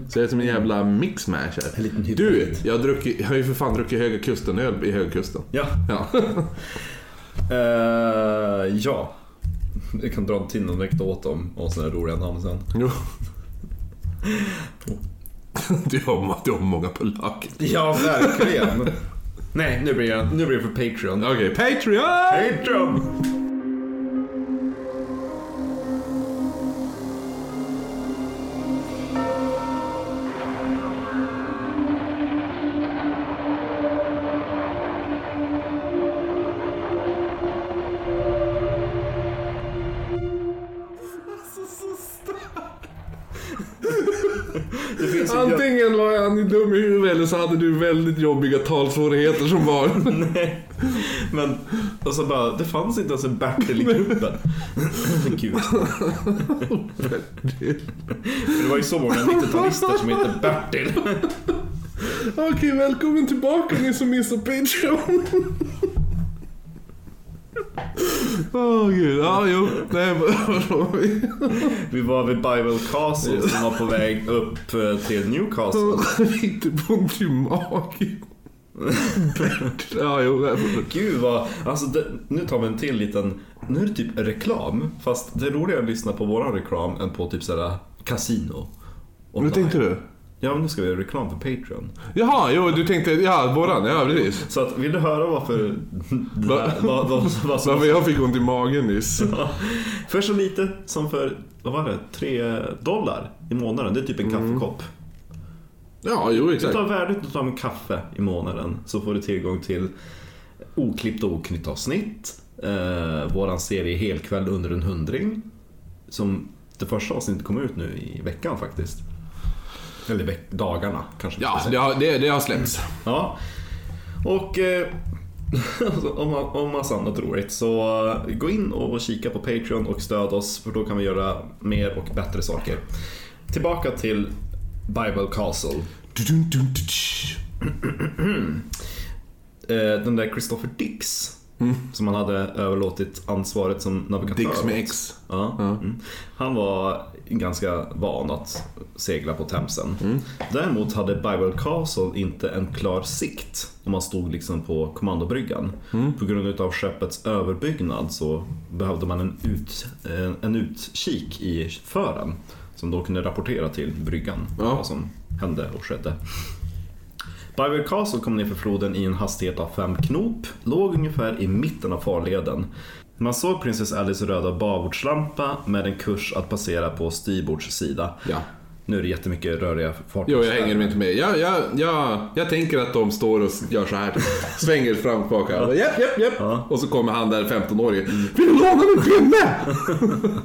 Så jag är som en jävla mixmash här. Du, jag har, druckit, jag har ju för fan druckit Höga Kusten-öl i Höga Kusten. Ja. Ja. [LAUGHS] Eh, ja. Vi kan dra till någon anekdot om och sådana här roliga namn sen. Jo. [LAUGHS] Du har, du har många på lager. Ja, verkligen. Nej, nu blir, det, nu blir det för Patreon. Okej, Patreon! Patreon! Hade du väldigt jobbiga talsvårigheter som barn. [LAUGHS] Nej, men och så bara, det fanns inte ens en Bertil i gruppen. [LAUGHS] Gud. För det var ju så många 90-talister som hette Bertil. [LAUGHS] Okej, välkommen tillbaka ni som missar Patreon. Åh gud, ja jo. Nej, vi? Vi var vid Bible Castle som var på väg upp eh, till Newcastle. Lite ont i magen. ja, jo. Gud vad, alltså det, nu tar vi en till liten, nu är det typ reklam. Fast det är roligare att lyssna på våran reklam än på typ sådär kasino. Vad online. tänkte du? Ja men nu ska vi göra reklam för Patreon. Jaha, jo du tänkte, ja våran, ja precis. Så att, vill du höra varför, [LAUGHS] Va? [LAUGHS] som, Varför jag fick ont i magen nyss. [LAUGHS] för så lite som för, vad var det, 3 dollar i månaden. Det är typ en kaffekopp. Ja, jo Du exakt. tar värdet av en kaffe i månaden så får du tillgång till oklippt och oknytt avsnitt. Eh, våran serie Helkväll under en hundring. Som det första avsnittet kom ut nu i veckan faktiskt. Eller dagarna kanske. Ja, det har, det, det har släppts. ja. Och eh, [LAUGHS] om, om massa annat roligt så eh, gå in och kika på Patreon och stöd oss för då kan vi göra mer och bättre saker. Tillbaka till Bible Castle. Eh, den där Christopher Dix. Som han hade överlåtit ansvaret som navigatör Dix med. X. Ja. Mm. Han var ganska van att segla på Themsen. Däremot hade Bible Castle inte en klar sikt om man stod liksom på kommandobryggan. På grund av skeppets överbyggnad så behövde man en, ut, en, en utkik i fören som då kunde rapportera till bryggan Ja. vad som hände och skedde. Bible Castle kom ner för floden i en hastighet av fem knop, låg ungefär i mitten av farleden. Man såg Princess Alice röda babordslampa med en kurs att passera på styrbords sida. Ja. Nu är det jättemycket röriga fartyg. Jo, jag hänger inte med. Jag, jag, jag, jag tänker att de står och gör så här. Svänger fram och tillbaka. Japp, japp, japp. Ja. Och så kommer han där 15-åringen. Vill du låna min pinne? [LAUGHS]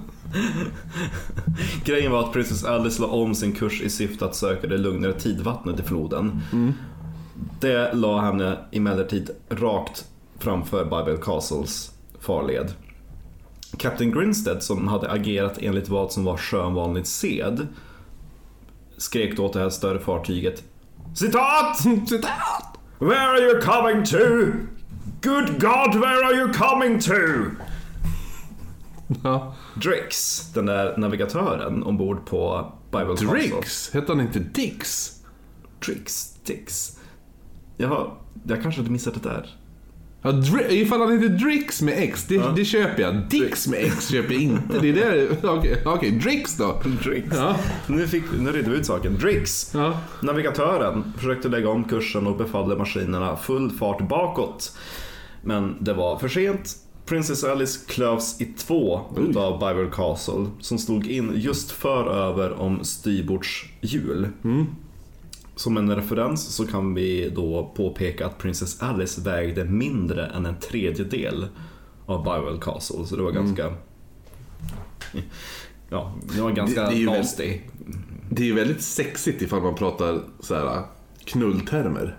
Grejen var att Princess Alice la om sin kurs i syfte att söka det lugnare tidvattnet i floden. Det la henne emellertid rakt framför Bible Castles farled. Captain Grinstead som hade agerat enligt vad som var sjövanlig sed skrek då åt det här större fartyget Citat! Citat! Where are you coming to? Good God, where are you coming to? Ja. Drix, den där navigatören ombord på Bible Castle. Drix? Hette han inte Dix? Drix, Dix. Jaha, jag kanske hade missat det där. Ja, Dri- ifall han heter Drix med X, det, det köper jag. Dix med X köper jag inte. Det är det. [LAUGHS] Okej, okej, Drix då. Drix. Ja. Nu, fick, nu redde vi ut saken. Drix. Ja. Navigatören försökte lägga om kursen och befallde maskinerna full fart bakåt. Men det var för sent. Princess Alice klövs i två utav Bible Castle som stod in just för över om styrbords hjul. Som en referens så kan vi då påpeka att Princess Alice vägde mindre än en tredjedel av Bible Castle. Så det var ganska... Ja, det var ganska Det- det är ju väl- nasty. Det är ju väldigt sexigt ifall man pratar så här knulltermer.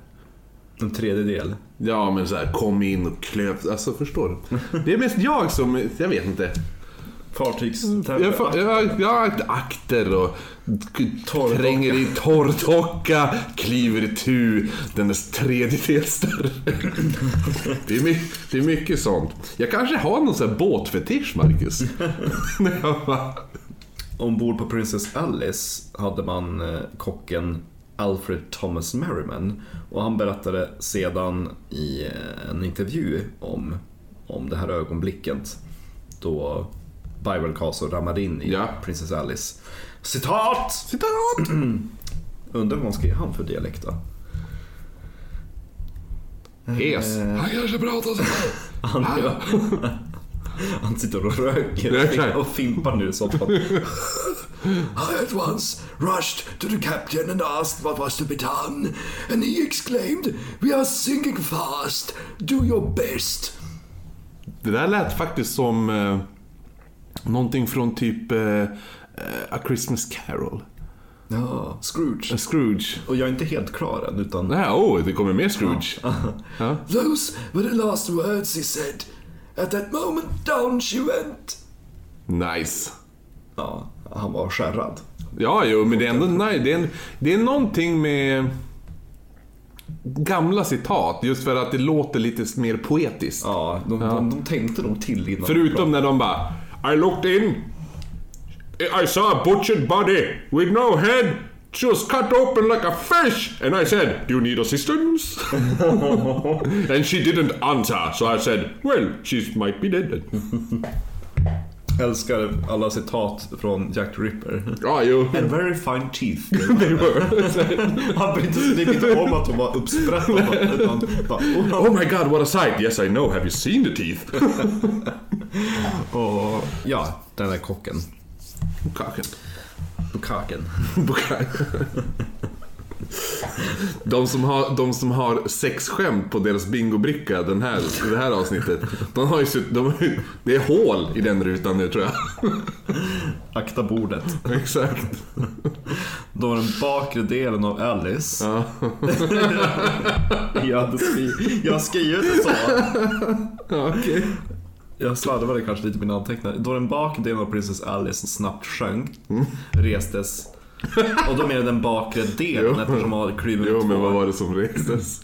En tredjedel. Ja, men så här kom in och klöv. Alltså, förstår du? [LAUGHS] Det är mest jag som, jag vet inte. Fartygs... Jag, får- jag, jag akter och Torrdocka. tränger i torrdocka, kliver i tu, den är tredjedels större. Det är, mycket, det är mycket sånt. Jag kanske har någon sån här båtfetisch, Marcus. [LAUGHS] Ombord på Princess Alice hade man eh, kocken Alfred Thomas Merriman och han berättade sedan i eh, en intervju om, om det här ögonblicket då Bible Castle ramlade in i Ja. Princess Alice. Citat! Citat! [CLEARS THROAT] Undrar vad skrev han för dialekt då? Hes. Han kanske pratar så [LAUGHS] här. Han, [LAUGHS] han sitter och röker Röker. och fimpar nu i soffan. [LAUGHS] I at once rushed to the captain and asked what was to be done. And he exclaimed, We are sinking fast. Do your best. Det där lät faktiskt som eh, någonting från typ eh, eh, A Christmas Carol. Ja, Scrooge. A Scrooge. Och jag är inte helt klar än utan... Nej, oh, det kommer mer Scrooge. Ja. Those were the last words he said. At that moment down she went. Nice. Ja, han var skärrad. Ja, jo, men det är ändå nej, det är, det är någonting med gamla citat, just för att det låter lite mer poetiskt. Ja, de, De, de tänkte nog till innan. Förutom när de bara I looked in I saw a butchered body with no head She was cut open like a fish! And I said, Do you need assistance? [LAUGHS] and she didn't answer, so I said, Well, she might be dead. [LAUGHS] Älskar alla citat från Jack the Ripper. Ja, jo. And very fine teeth. [LAUGHS] They were. Han bryr inte- tycker inte om att hon var uppsprättad. utan bara, oh, oh my god, what a sight! Yes, I know. Have you seen the teeth? och, ja, den där kocken. Kaken. Bukaken. [LAUGHS] De som, har, de som har sexskämt på deras bingobricka den här, det här avsnittet, de har ju, de, det är hål i den rutan nu tror jag. Akta bordet. Exakt. Då den bakre delen av Alice. Ja. [LAUGHS] Jag, hade skri- jag har skrivit det så. Ja, okej. Jag slarvade kanske lite i mina anteckningar. Då den bakre delen av Princess Alice snabbt sjönk, restes. Och då menar den bakre delen Jo. eftersom man i Jo, men vad var det som restes?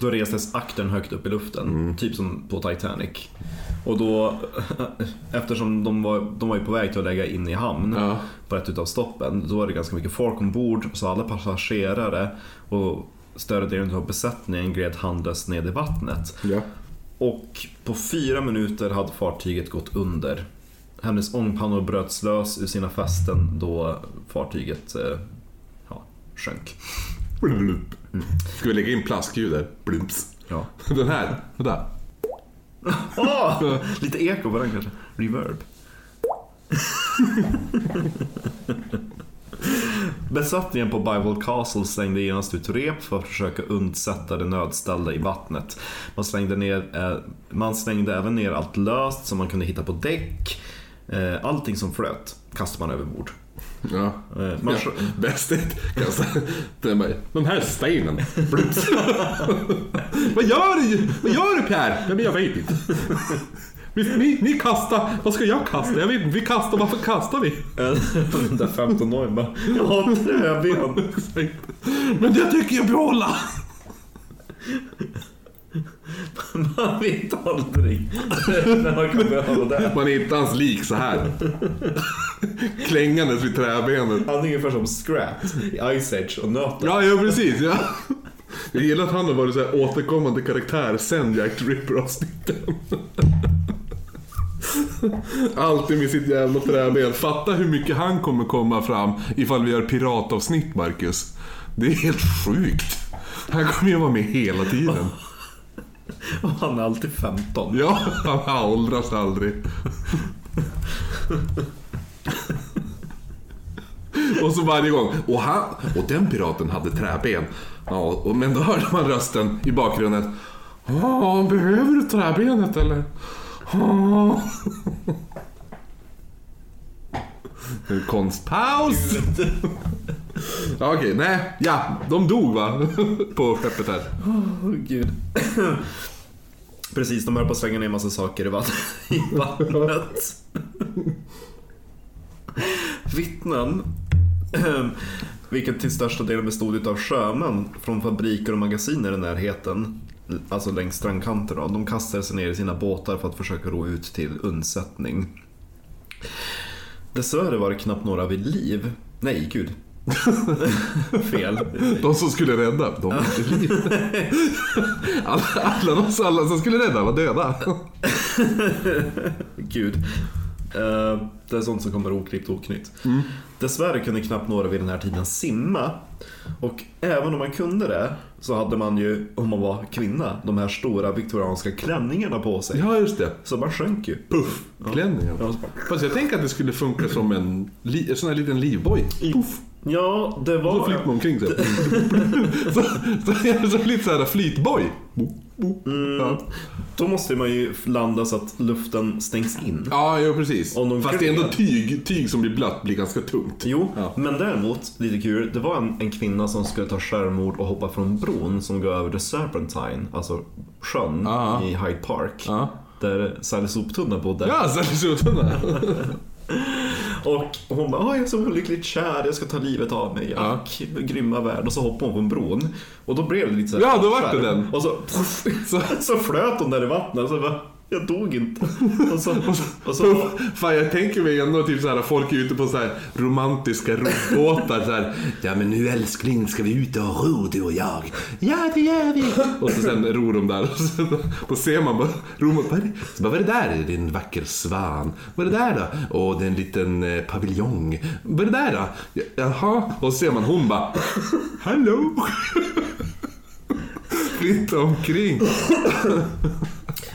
Då restes aktern högt upp i luften, typ som på Titanic. Och då, [LAUGHS] eftersom de var, de var ju på väg till att lägga in i hamn Ja. på ett utav stoppen, då var det ganska mycket folk ombord, så alla passagerare och större delen av besättningen gled handlöst ned i vattnet. Ja. Och på fyra minuter hade fartyget gått under. Hennes ångpannor bröts lös ur sina fästen då fartyget eh, ja, sjönk. Blulup. Ska vi lägga in plaskljud där? Blumps. Ja. [LAUGHS] Den här, vänta. Åh, [LAUGHS] lite eko på den kanske. Reverb. [LAUGHS] Besättningen på Bible Castle slängde genast ut rep för att försöka undsätta de nödställda i vattnet. Man slängde, ner, eh, man slängde även ner allt löst som man kunde hitta på däck. Eh, allting som flöt kastade man över bord. Ja. Eh, man, Ja, bäst den här stenen. [LAUGHS] Vad gör du? Vad gör du men jag vet inte. Vi, ni, ni kastar, vad ska jag kasta? Jag vet vi kastar, varför kastar vi? [LAUGHS] Den där 15-åringen bara, jag har träben. [LAUGHS] Men det tycker jag behålla. Man vet aldrig när man kan behöva det. Man hittar hans lik så här. Klängandes vid träbenet. Han är ungefär som Scrat i Ice Age och nöten. Ja, ja precis. Ja. Jag gillar att han har varit så här återkommande karaktär sen Jack Ripper-avsnitten. Alltid med sitt jävla träben. Fatta hur mycket han kommer komma fram ifall vi gör piratavsnitt, Marcus. Det är helt sjukt. Han kommer ju vara med hela tiden. [LAUGHS] Och han är alltid 15. Ja, han åldras aldrig. Och så varje gång. Och, han, och den piraten hade träben. Ja, men då hörde man rösten i bakgrunden. Ja, behöver du träbenet eller? [LAUGHS] Nu Konstpaus! Ja, Okej, nej. Ja, de dog va? [LAUGHS] På skeppet här. Oh, gud. [CLEARS THROAT] Precis, de höll på att slänga ner massa saker i vattnet. [LAUGHS] I vattnet. Vittnen, [CLEARS THROAT] vilket till största delen bestod av sjömän från fabriker och magasin i närheten, alltså längs strandkanten, då, de kastade sig ner i sina båtar för att försöka ro ut till undsättning. Dessvärre var det knappt några vid liv. Nej, gud. [LAUGHS] Fel. De som skulle rädda, de var inte liv. Alla, alla, alla som skulle rädda var döda. Gud. Eh, det är sånt som kommer oklippt och oknytt. Dessvärre kunde knappt några vid den här tiden simma. Och även om man kunde det så hade man ju, om man var kvinna, de här stora viktorianska klänningarna på sig. Ja, just det. Så man sjönk ju. Puff! Klänningen. Ja, Fast jag tänker att det skulle funka som en, li, en sån här liten livboj. Puff. Ja, det var... flyter man omkring så. [LAUGHS] här. så, så, så, så lite såhär flytboj. Ja. Då måste man ju landa så att luften stängs in. ja, jo precis. De Fast det är ändå tyg, tyg som blir blött blir ganska tungt. Jo, Ja. men däremot, lite kul, det var en, en kvinna som skulle ta självmord och hoppa från bron som går över The Serpentine, alltså sjön Ja. i Hyde Park. Ja, Där Sally Soptunna bodde. ja så det [LAUGHS] Och hon bara, "Åh, jag är så olyckligt kär, jag ska ta livet av mig. Ja. Ack, grymma värld. Och så hoppade hon från bron. Och då blev det lite så här Ja, då vart det den. Och så, puff, Så- så flöt hon där i vattnet. Så bara, Jag dog inte. Och så, [LAUGHS] och så, Fan jag tänker mig ändå typ såhär, folk är ute på så här romantiska robåtar så här. Ja men nu älskling ska vi ut och ro du och jag. Ja det gör vi. Och så sen ror de där och så, då ser man bara, ror man, vad är det, så bara, vad är det där? Är det en vacker svan? Vad är det där då? Åh det är en liten eh, paviljong. Vad är det där då? Ja, Jaha. Och så ser man hon bara, hallå? [LAUGHS] Flytta omkring. [LAUGHS]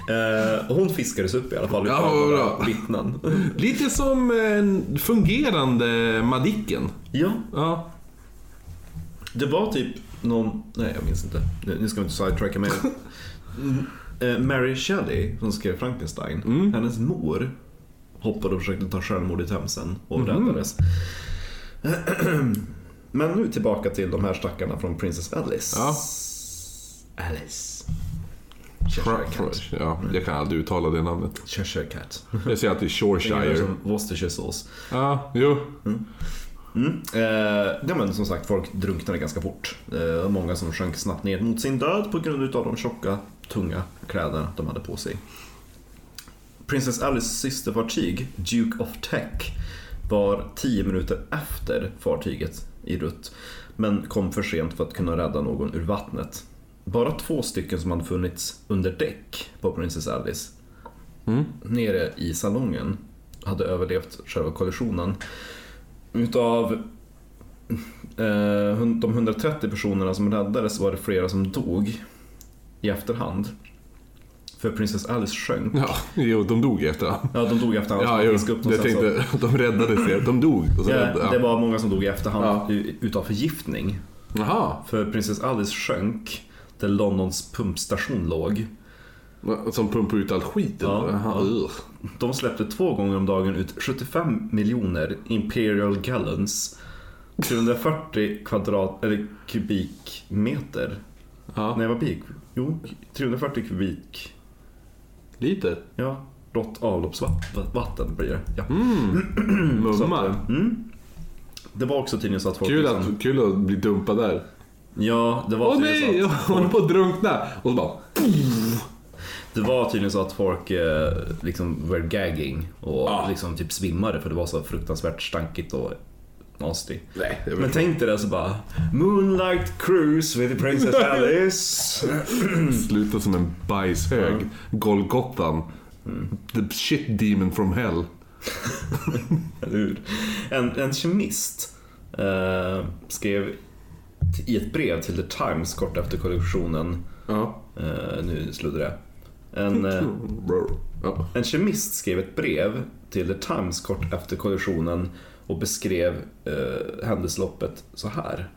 eh, hon fiskades upp i alla fall Ja, vad bra. vittnen. [LAUGHS] Lite som en fungerande Madicken. Ja, Ja. det var typ någon... Nej, jag minns inte. Nu nu ska vi inte sidetracka mig. [LAUGHS] Mm, eh, Mary Shelley, som skrev Frankenstein, Mm. hennes mor hoppade och försökte ta självmord i Themsen och räddades. [CLEARS THROAT] Men nu tillbaka till de här stackarna från Princess Alice. Ja. Alice. Cheshire. Ja, jag kan aldrig uttala det namnet. Cheshire Cat. [LAUGHS] Jag säger alltid Shoreshire. som Worcestershiresås. Ja, jo. Mm. Eh, ja, men som sagt, folk drunknade ganska fort. Eh, många som sjönk snabbt ner mot sin död på grund av de tjocka, tunga kläderna de hade på sig. Princess Alice systerfartyg, Duke of Tech, var 10 minuter efter fartyget i rutt, men kom för sent för att kunna rädda någon ur vattnet. Bara två stycken som hade funnits under däck på Princess Alice, nere i salongen, hade överlevt själva kollisionen. Utav eh, de 130 personerna som räddades var det flera som dog i efterhand. För Princess Alice sjönk. Ja, jo, de dog i efterhand. Ja, de dog i efterhand. Ja, jo. upp Jag sen så- tänkte, de räddade sig. De dog. Och så Ja, räddade, det ja. var många som dog i efterhand Ja. utav förgiftning. Jaha. För Princess Alice sjönk där Londons pumpstation låg. Som pumpar ut all skit? Ja, ja. De släppte två gånger om dagen ut 75 miljoner Imperial Gallons. 340 kvadrat, eller kubikmeter. Ja. Nej, vad blir Jo, 340 kubik. Lite. Ja, rått avloppsvatten blir det. Ja. Mm. [CLEARS THROAT] Så att, Mumma. eh, mm. Det var också tydligen så att folk Kul liksom, att, kul att bli dumpad där. Ja, det var Åh nej, så jag håller på att drunkna. Och så bara... Det var tydligen så att folk eh, liksom were gagging och Ah. liksom typ svimmade för det var så fruktansvärt stankigt och nasty. Nej, jag Men tänk dig det så bara Moonlight cruise with Princess [LAUGHS] Alice. Sluta som en bajshög. Golgothan. The shit demon from hell. [LAUGHS] Eller hur? En, en kemist eh, skrev i ett brev till The Times kort efter kollisionen. Ja. Eh, nu sluddrar jag. En, [LAUGHS] eh, ja. en kemist skrev ett brev till The Times kort efter kollisionen och beskrev eh, händelseförloppet så här.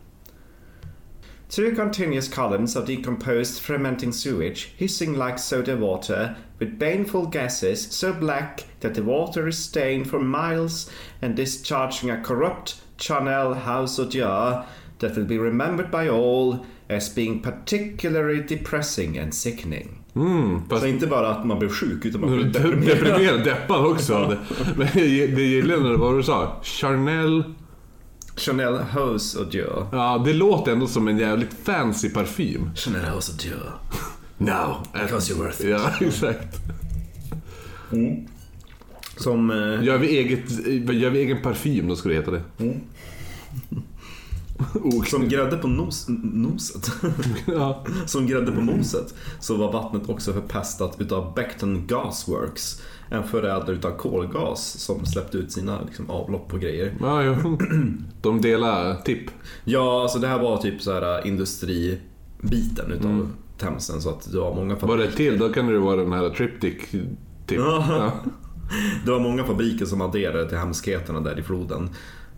Two continuous columns of decomposed fermenting sewage hissing like soda water with baneful gases so black that the water is stained for miles and discharging a corrupt Chanel house odor that will be remembered by all as being particularly depressing and sickening. Mm, fast Så inte bara att man blev sjuk utan man blev [LAUGHS] deprimerad, deprimerad. deppad också. Men det gillade när det var du sa. Chanel. Chanel House odor. Ja, det låter ändå som en jävligt fancy parfym. Chanel House odor. Now. Because you're worth it. Ja, [LAUGHS] exakt. Som... Eh, Gör vi, eget, gör vi egen parfym, då ska det heta det. Som grädde på nos, noset. ja. Som grädde på moset så var vattnet också förpestat utav Beckton Gasworks. En förädlare utav kolgas som släppte ut sina liksom, avlopp och grejer. Ja, jo. De delar tipp. Ja, alltså det här var typ så här industribiten utav Themsen så att det var många Vad det till, då kan det vara den här triptych tipp. Ja. Det var många fabriker som adderade till hemskheterna där i floden.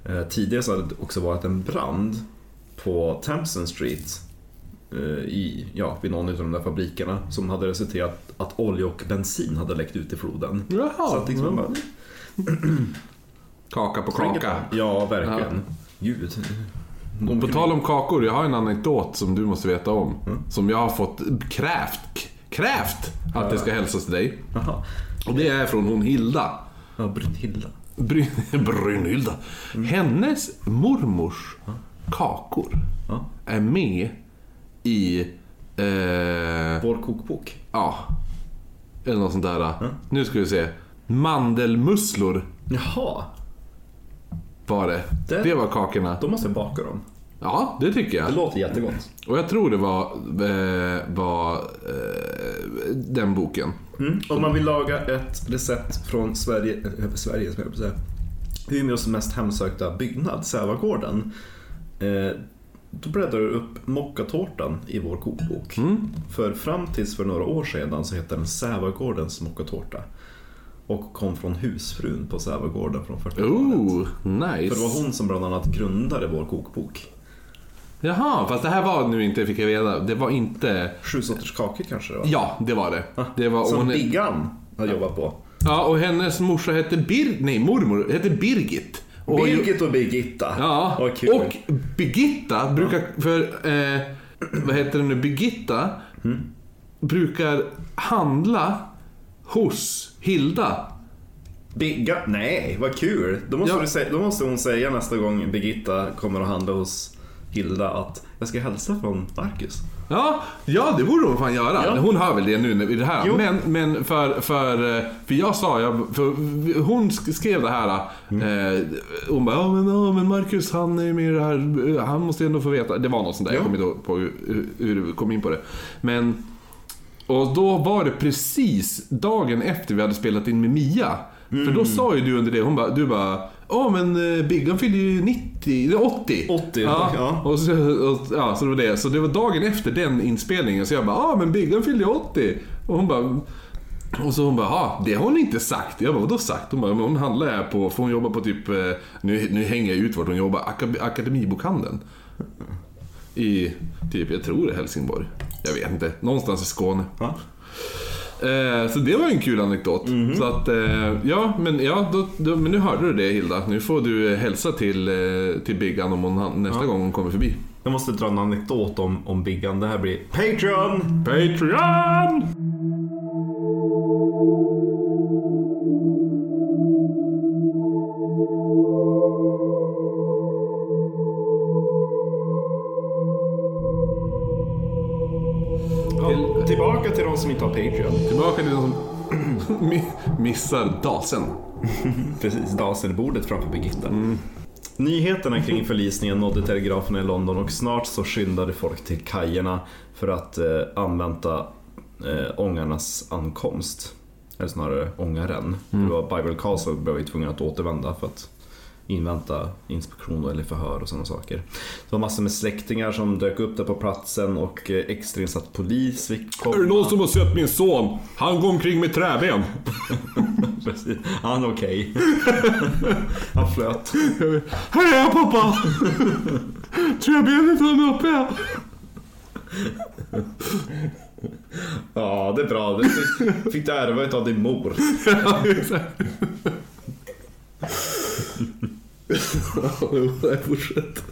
Eh, tidigare så hade det också varit en brand på Thamsen Street eh, i, ja, vid någon av de där fabrikerna som hade resulterat att olja och bensin hade läckt ut i floden. Jaha. Så att liksom bara, [CLEARS THROAT] Kaka på kaka. Ja, verkligen. Gud. Och på tal om kakor, jag har en anekdot som du måste veta om. Som jag har fått krävt, krävt att det ska hälsas till dig. Jaha. Och det är från hon Hilda. Ja, Brunhilda. Bryn, [LAUGHS] Brynhilda. Hennes mormors kakor Ja. är med i... Eh, Vår kokbok. ja. Eller något sånt där. Nu ska vi se. Mandelmusslor Jaha, var det. Det- Det var kakorna. då måste jag baka dem. Ja, det tycker jag. Det låter jättegott. Och jag tror det var, eh, var eh, den boken. Mm. Om man vill laga ett recept från Sverige, äh, Sverige ska jag säga. Umeås mest hemsökta byggnad, Sävagården. Eh, då bläddrar du upp mockatårtan i vår kokbok. För fram tills för några år sedan så hette den Sävagårdens mockatårta. Och kom från husfrun på Sävagården från 40-talet. Oh, För det nice. var hon som bland annat grundade vår kokbok. Jaha, fast det här var nu inte, fick jag veta, det var inte... Sju sorters kakor kanske det var? Ja, det var det. Det var Som hon, Biggan har jobbat på. Ja, och hennes morsa hette Bir... Nej, mormor hette Birgit. Och, Birgit och Birgitta. Ja, kul. och Birgitta brukar... För, eh, vad heter det nu? Birgitta Mm. brukar handla hos Hilda. Bigga? Nej, vad kul. Då måste, Ja. säga, då måste hon säga nästa gång Birgitta kommer och handla hos Hilda att jag ska hälsa från Marcus. Ja, ja det borde hon fan göra. Ja. Hon hör väl det nu i det här. Jo. Men, men för, för, eh, för jag sa, jag, för hon sk- skrev det här. Mm. Eh, hon bara, ja men, ja men Marcus han är ju med i det här, eh, han måste ändå få veta. Det var något sånt där, jag Ja. kommer inte ihåg på hur, vi kom in på det. Men, och då var det precis dagen efter vi hade spelat in med Mia. För Mm. då sa ju du under det, hon bara, du bara, ja men eh, Biggan fyller ju 90, eller 80. 80, ja. ja. Och så, och, ja, så det var det. Så det var dagen efter den inspelningen. Så jag bara, ja ah, men Biggan fyllde ju 80. Och hon bara, och så hon bara, ja det har hon inte sagt. Jag bara, vadå sagt? Hon bara, men hon handlar här på, för hon jobbar på typ, eh, nu, nu hänger jag ut vart hon jobbar, Aka- Akademibokhandeln. I, typ, jag tror det är Helsingborg. Jag vet inte, någonstans i Skåne. Ja. Eh, så det var en kul anekdot. Så att, eh, ja, men, ja då, då, men nu hörde du det Hilda. Nu får du eh, hälsa till, eh, till Biggan om hon, nästa gång hon kommer förbi. Jag måste dra en anekdot om, om Biggan. Det här blir Patreon! Patreon! Patreon. Tillbaka till den som [CLEARS THROAT] mi- missar dasen. [LAUGHS] Precis, daserbordet framför Birgitta. Nyheterna kring förlisningen nådde telegraferna i London och snart så skyndade folk till kajerna för att eh, använta eh, ångarnas ankomst. Eller snarare ångaren. För Det var Bible Castle blev ju tvungen att återvända för att invänta inspektion eller förhör och sådana saker. Det var massor med släktingar som dök upp där på platsen och eh, extrainsatt polis fick komma. Är det någon som har sett min son? Han går omkring med träben. [LAUGHS] Precis. Han är okej. [LAUGHS] Han flöt. Här är jag pappa! Träbenet är uppe. Ja, det är bra. Det fick, fick du ärva utav din mor. [LAUGHS] Ja, exakt. Fortsätt.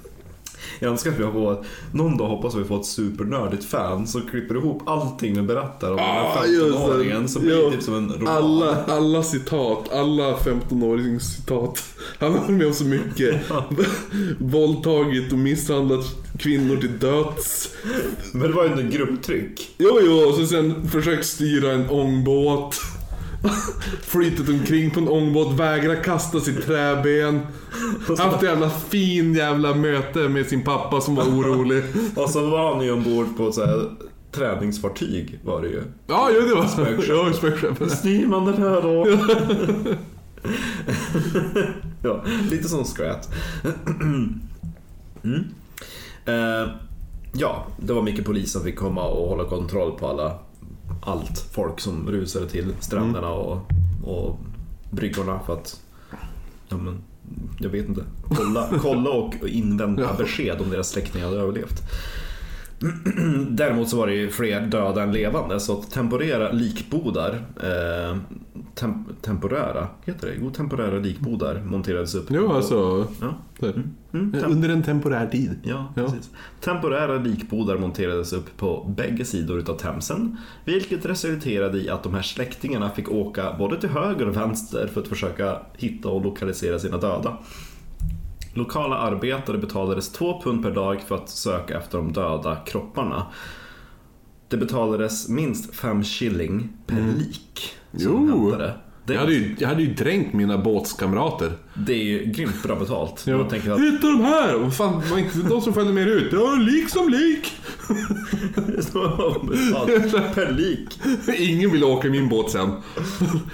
Jag önskar att vi har fått, någon dag hoppas vi får ett supernördigt fan som klipper ihop allting vi berättar om den Ah, här just det. 15-åringen. Så blir det Ja. typ som en roman. Alla, alla citat, alla 15-årings citat. Han har varit med om så mycket. [LAUGHS] Våldtagit och misshandlat kvinnor till döds. Men det var ju en grupptryck. Jo, jo, och så sen försökt styra en ångbåt. Flytet omkring på en ångbåt, vägra kasta sitt träben. Haft ett jävla fin jävla möte med sin pappa som var orolig. Och så var han ju ombord på så här träningsfartyg var det ju. Ja, jo det var Spökskepp. Ja, spökskeppet. Styr man den här då? [LAUGHS] ja, lite som skrat. mm. eh, ja, det var mycket polis som fick komma och hålla kontroll på alla allt folk som rusade till stränderna och, och bryggorna för att ja, men, jag vet inte. Kolla, kolla och invänta besked om deras släktingar hade överlevt. [CLEARS THROAT] Däremot så var det ju fler döda än levande så att temporära likbodar eh, tem, Temporära, heter det? Jo, temporära likbodar monterades upp. Jo, alltså. Ja. där. Mm, tem, Under en temporär tid. ja, Ja. precis. Temporära likbodar monterades upp på bägge sidor utav Themsen. Vilket resulterade i att de här släktingarna fick åka både till höger och vänster för att försöka hitta och lokalisera sina döda. Lokala arbetare betalades två pund per dag för att söka efter de döda kropparna. det betalades minst 5 shilling per lik. som Mm. Jo. hämtade. Det, Jag hade, ju, jag hade ju dränkt mina båtskamrater. det är ju grymt bra betalt. Ja. Jag tänker att Hitta de här! Vad fan, var inte de som följde med ut? Ja, lik som lik! [LAUGHS] per lik. Ingen vill åka i min båt sen.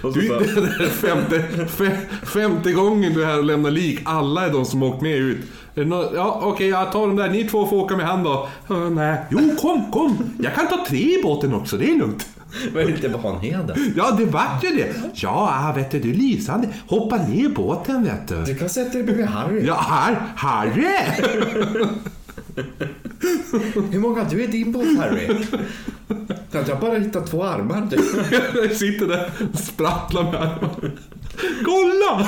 Och Du, [LAUGHS] det är femte, fe, femte gången du är här och lämnar lik. Alla är de som åkt med ut. Nå- Ja, okej, jag tar de där. Ni två får åka med han då. "Ja, nej. Jo, kom, kom. Jag kan ta tre i båten också, det är lugnt. Men inte Vanheden. Ja, det vart ju det. Ja, vet du, du är lysande. Hoppa ner i båten, vet du. Du kan sätta dig bredvid Harry. Ja, här, Harry! Hur många du är i din båt Harry? Jag har bara hittat två armar. Du. Jag sitter där och sprattlar med armarna. Kolla!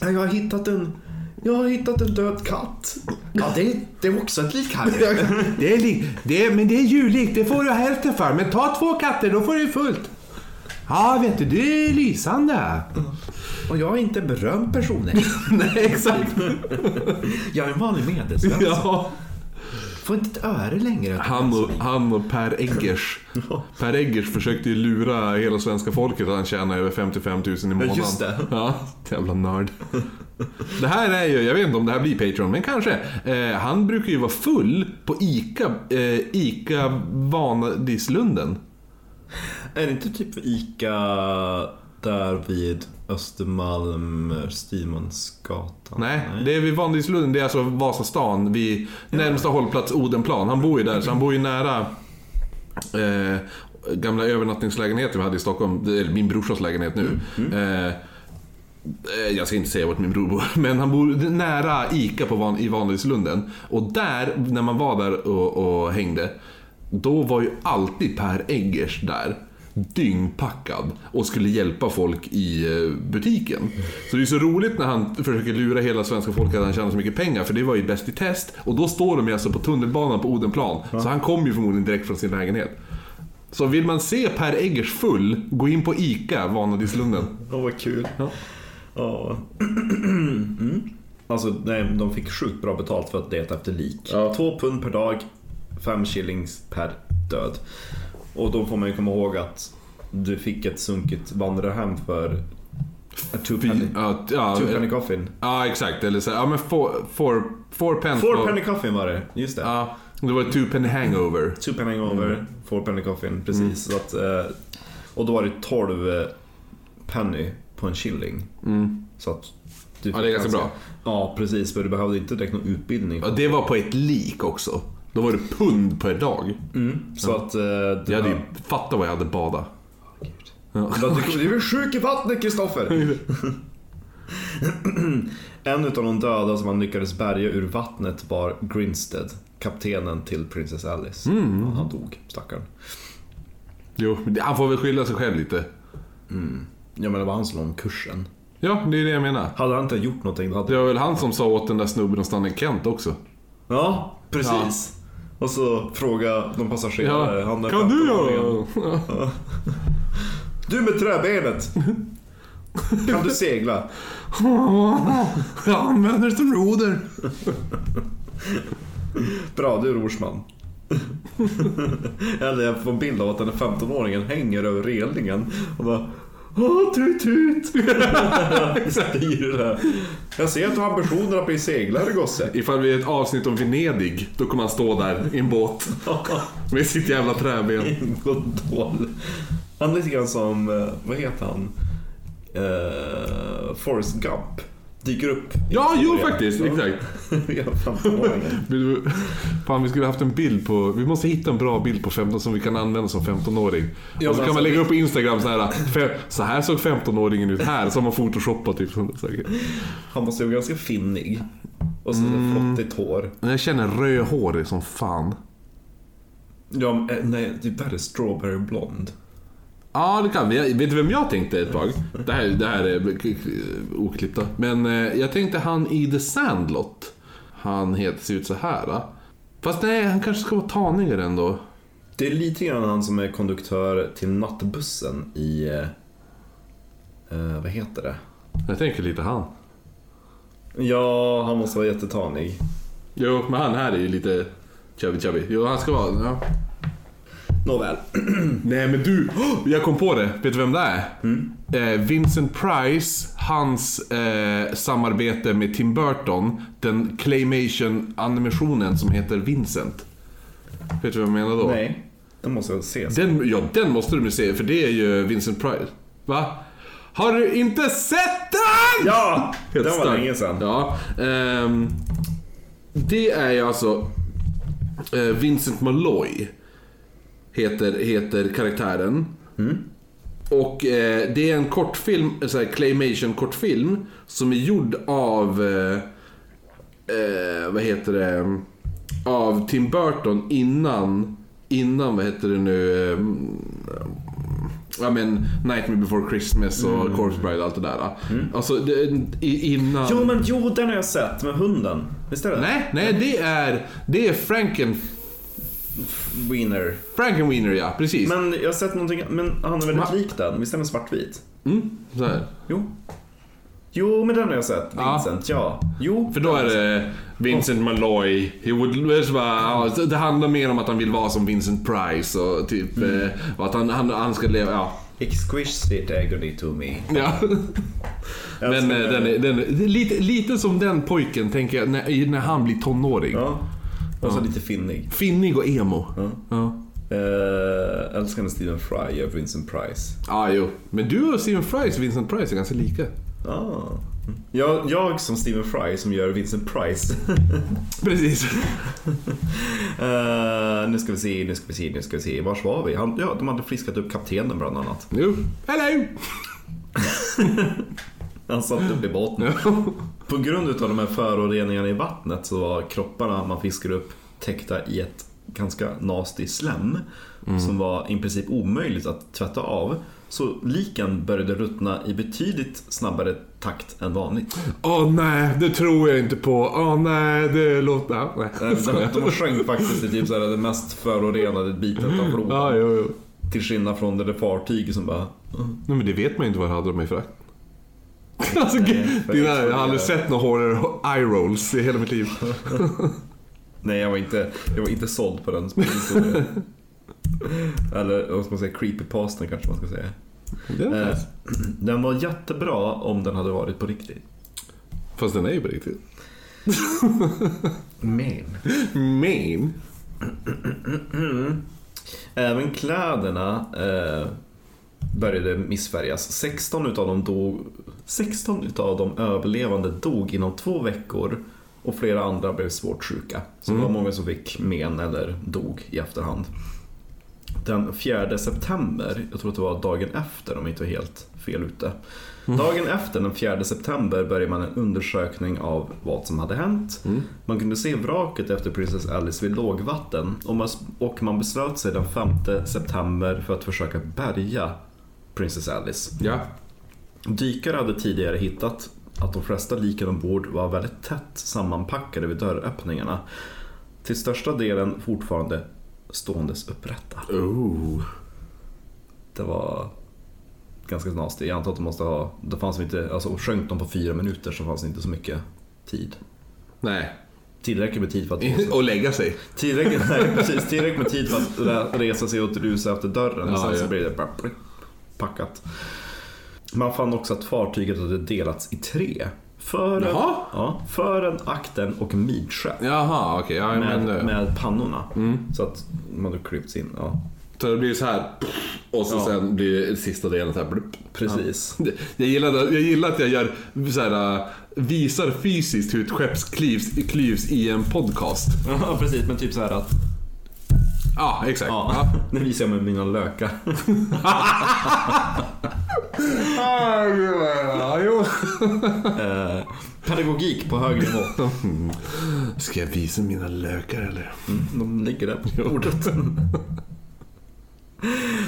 Jag har hittat en... Jag har hittat en död katt. Ja, det, det är också ett lik Harry. [LAUGHS] Det är lik, det är, men det är djurlikt, det får du hälften för. Men ta två katter, då får du fullt. Ja, vet du, det är lysande. Och jag är inte berömd person. nej. [LAUGHS] Nej, exakt. [LAUGHS] Jag är en vanlig medelsvensson. Ja. Får inte ett öre längre. Han och, han och Per Eggers. Per Eggers försökte ju lura hela svenska folket att han tjänar över 55 000 i månaden. just det. Ja, jävla nörd. Det här är ju, jag vet inte om det här blir Patreon, men kanske. Eh, han brukar ju vara full på ICA, eh, ICA Vanadislunden. Är det inte typ ICA där vid Östermalm, Styrmansgatan? Nej, det är vid Vanadislunden, det är alltså Vasastan, vid närmsta hållplats Odenplan. Han bor ju där, så han bor ju nära eh, gamla övernattningslägenheten vi hade i Stockholm. Det är min brorsas lägenhet nu. Eh, eh, jag ska inte säga vart min bror bor, [LAUGHS] men han bor nära ICA på Van, i Vanadislunden. Och där, när man var där och, och hängde, då var ju alltid Per Eggers där. Dyngpackad och skulle hjälpa folk i eh, butiken. Så det är så roligt när han försöker lura hela svenska folket att han tjänar så mycket pengar, för det var ju bäst i test. Och då står de ju alltså på tunnelbanan på Odenplan. Så han kom ju förmodligen direkt från sin lägenhet. Så vill man se Per Eggers full, gå in på ICA, Vanadislunden. Åh, vad kul. Ja. Ja. [CLEARS THROAT] Mm. Alltså, nej, de fick sjukt bra betalt för att leta efter lik. Ja. Två pund per dag, fem shillings per död. Och då får man ju komma ihåg att du fick ett sunkigt vandrarhem för a two penny, Ja, ja, two penny coffin. ja exakt. Eller så, ja men four, four, four pence. Four penny coffin var det, just det. Ja, det var two penny hangover. Two penny over, Mm. four penny coffin, precis. Så att, eh, och då var det 12 eh, penny på en shilling. Mm. Så att du Ja, det är ganska bra. Ja, precis. För du behövde inte direkt någon utbildning. Ja, det var på ett lik också. Då var det pund per dag. Mm. Så att... Eh, Jag hade ju, fatta vad jag hade badat. Ja. Du, du är sjuk i vattnet, Kristoffer! [LAUGHS] [CLEARS THROAT] en utav de döda som han lyckades bärga ur vattnet var Grinstead, kaptenen till Princess Alice. Mm. Ja, han dog, stackarn. Jo, han får väl skylla sig själv lite. Ja, men det var han som låg kursen. Ja, det är det jag menar. Hade han inte gjort någonting, då hade... Det var väl han som sa åt den där snubben att stanna i Kent också. Ja, precis. Och så fråga de passagerare. han är kan du 15-åringen. göra? [LAUGHS] Du med träbenet! Kan du segla? [LAUGHS] Jag använder det som roder. [LAUGHS] Bra, du är rorsman. Eller jag får en bild av att den här 15-åringen hänger över relingen och bara Åh, tut tut! [LAUGHS] Det. Jag ser att du har ambitioner att bli seglare gosse. Ifall vi är ett avsnitt om Venedig, då kommer han stå där i en båt [LAUGHS] med sitt jävla träben. Gondol. Han är lite grann som, eh, vad heter han? Uh, Forrest Gump. Dyker upp. Ja, jo faktiskt. Ja. Exakt. [LAUGHS] Ja, 15-åringen. Vill du- Fan, vi skulle haft en bild på... Vi måste hitta en bra bild på 15 som vi kan använda som 15-åring. Ja, och så kan man alltså- lägga upp på Instagram så här. Så här såg 15-åringen ut här. Så har man photoshopat typ. Han måste ju vara ganska finnig. Och så Mm. flottigt hår. Jag känner rödhårig som fan. Ja, eh, nej, det är värre strawberry blond. Ja, det kan vi. Jag- Vet du vem jag tänkte ett tag? Det här, det här är oklippta. Men eh, jag tänkte han i The Sandlot. Han heter, ser ut så här. Då. Fast nej, han kanske ska vara tanigare ändå. Det är lite grann han som är konduktör till nattbussen i... Eh, eh, vad heter det? Jag tänker lite han. Ja, han måste vara jättetanig. Jo, men han här är ju lite kör vi. Jo, han ska vara... Ja. Nåväl. [CLEARS THROAT] Nej men du, jag kom på det. Vet du vem det är? Eh, Vincent Price, hans eh, samarbete med Tim Burton, den claymation animationen som heter Vincent. Vet du vad jag menar då? Nej, det måste jag se. Den, ja, den måste du se för det är ju Vincent Price. Va? Har du inte sett den? Ja! Helt Den var länge sedan. Ja. ehm, det är ju alltså eh, Vincent Malloy. Heter, heter karaktären. Och eh, det är en kortfilm, sån här claymation kortfilm. Som är gjord av, eh, eh, vad heter det, av Tim Burton innan, innan vad heter det nu, eh, ja men Nightmare before Christmas och Corpse Bride och allt det där. Alltså det, innan... Jo, men jo, den har jag sett med hunden. Visst är det? Nej, nej det är, det är Franken, Wiener. Frankenweenie ja, precis. Men jag har sett någonting, men han är väldigt Ma- lik den. Visst är den svartvit? Mm, så här. Jo. Jo, men den har jag sett. Ja. Vincent, ja. Jo. För då är det Vincent Malloy. He would, det är så bara, ja, det handlar mer om att han vill vara som Vincent Price och typ eh, och att han, han, han ska leva, ja. Exquisite agony to me. ja. [LAUGHS] Men eh, den är, den är lite, lite som den pojken tänker jag när, när han blir tonåring. Ja. Och så lite finnig. Finnig och emo. Ja. Ja. Uh, älskande Stephen Fry gör Vincent Price. ah, jo. Men du och Steven Price och Vincent Price är ganska lika. Ah. Jag, jag som Stephen Fry som gör Vincent Price. [LAUGHS] Precis. [LAUGHS] Eh, nu ska vi se, nu ska vi se, nu ska vi se. Vars var vi? Han, ja, de hade friskat upp kaptenen bland annat. Jo. Hello! [LAUGHS] Han satt upp i båten. På grund av de här föroreningarna i vattnet så var kropparna man fiskade upp täckta i ett ganska nasty slem som var i princip omöjligt att tvätta av. Så liken började ruttna i betydligt snabbare takt än vanligt. Åh nej, det tror jag inte på. Åh nej, det låter... Ja, nej. De, de sjönk faktiskt i typ så här, den mest förorenade biten av [LAUGHS] floden. Jo, jo. Till skillnad från det där fartyget som bara... Nej men det vet man ju inte vad hade de i frakt. [LAUGHS] Alltså, dina, jag har aldrig sett några hårdare eye rolls i hela mitt liv. [LAUGHS] Nej, jag var inte, jag var inte såld på den. [LAUGHS] Eller vad ska man säga, creepypastan kanske man ska säga. Eh, [CLEARS THROAT] den var jättebra om den hade varit på riktigt. Fast den är ju på riktigt. Men. Men. [CLEARS THROAT] Även kläderna eh, började missfärgas. 16 utav dem dog, 16 utav de överlevande dog inom två veckor och flera andra blev svårt sjuka. Så det var många som fick men eller dog i efterhand. Den 4 september, jag tror att det var dagen efter om jag inte var helt fel ute. Dagen efter, den 4 september, började man en undersökning av vad som hade hänt. Man kunde se vraket efter Princess Alice vid lågvatten och man, och man beslöt sig den 5 september för att försöka bärga Princess Alice. Ja. Dykare hade tidigare hittat att de flesta liken ombord var väldigt tätt sammanpackade vid dörröppningarna. Till största delen fortfarande ståendes upprätta. Oh. Det var ganska nasty. Jag antar att de måste ha, det fanns inte, alltså sjönk de på fyra minuter så fanns det inte så mycket tid. Nej. Tillräckligt med tid för att [LAUGHS] Och lägga sig. Tillräckligt, [LAUGHS] nej, precis, tillräckligt med tid för att resa sig och rusa efter dörren. Ja, och sen så ja. blir det bara packat. Man fann också att fartyget hade delats i tre. Fören, ja, fören akten och midskep. Jaha, okej. ja, Med, men, med pannorna. Så att man hade klippts in. Ja, Så det blir så här. Och så Ja. sen blir det sista delen så här. Blup. precis. Jag gillar, jag gillar att jag gör så här, äh, visar fysiskt hur ett skepp klyvs, klyvs i en podcast. Ja, precis. Men typ så här att, Ja, exakt. ja, Ja. [LAUGHS] nu visar jag med mina lökar. Ja, [LAUGHS] jo. Eh, pedagogik på hög nivå. Ska jag visa mina lökar eller? De ligger där på bordet.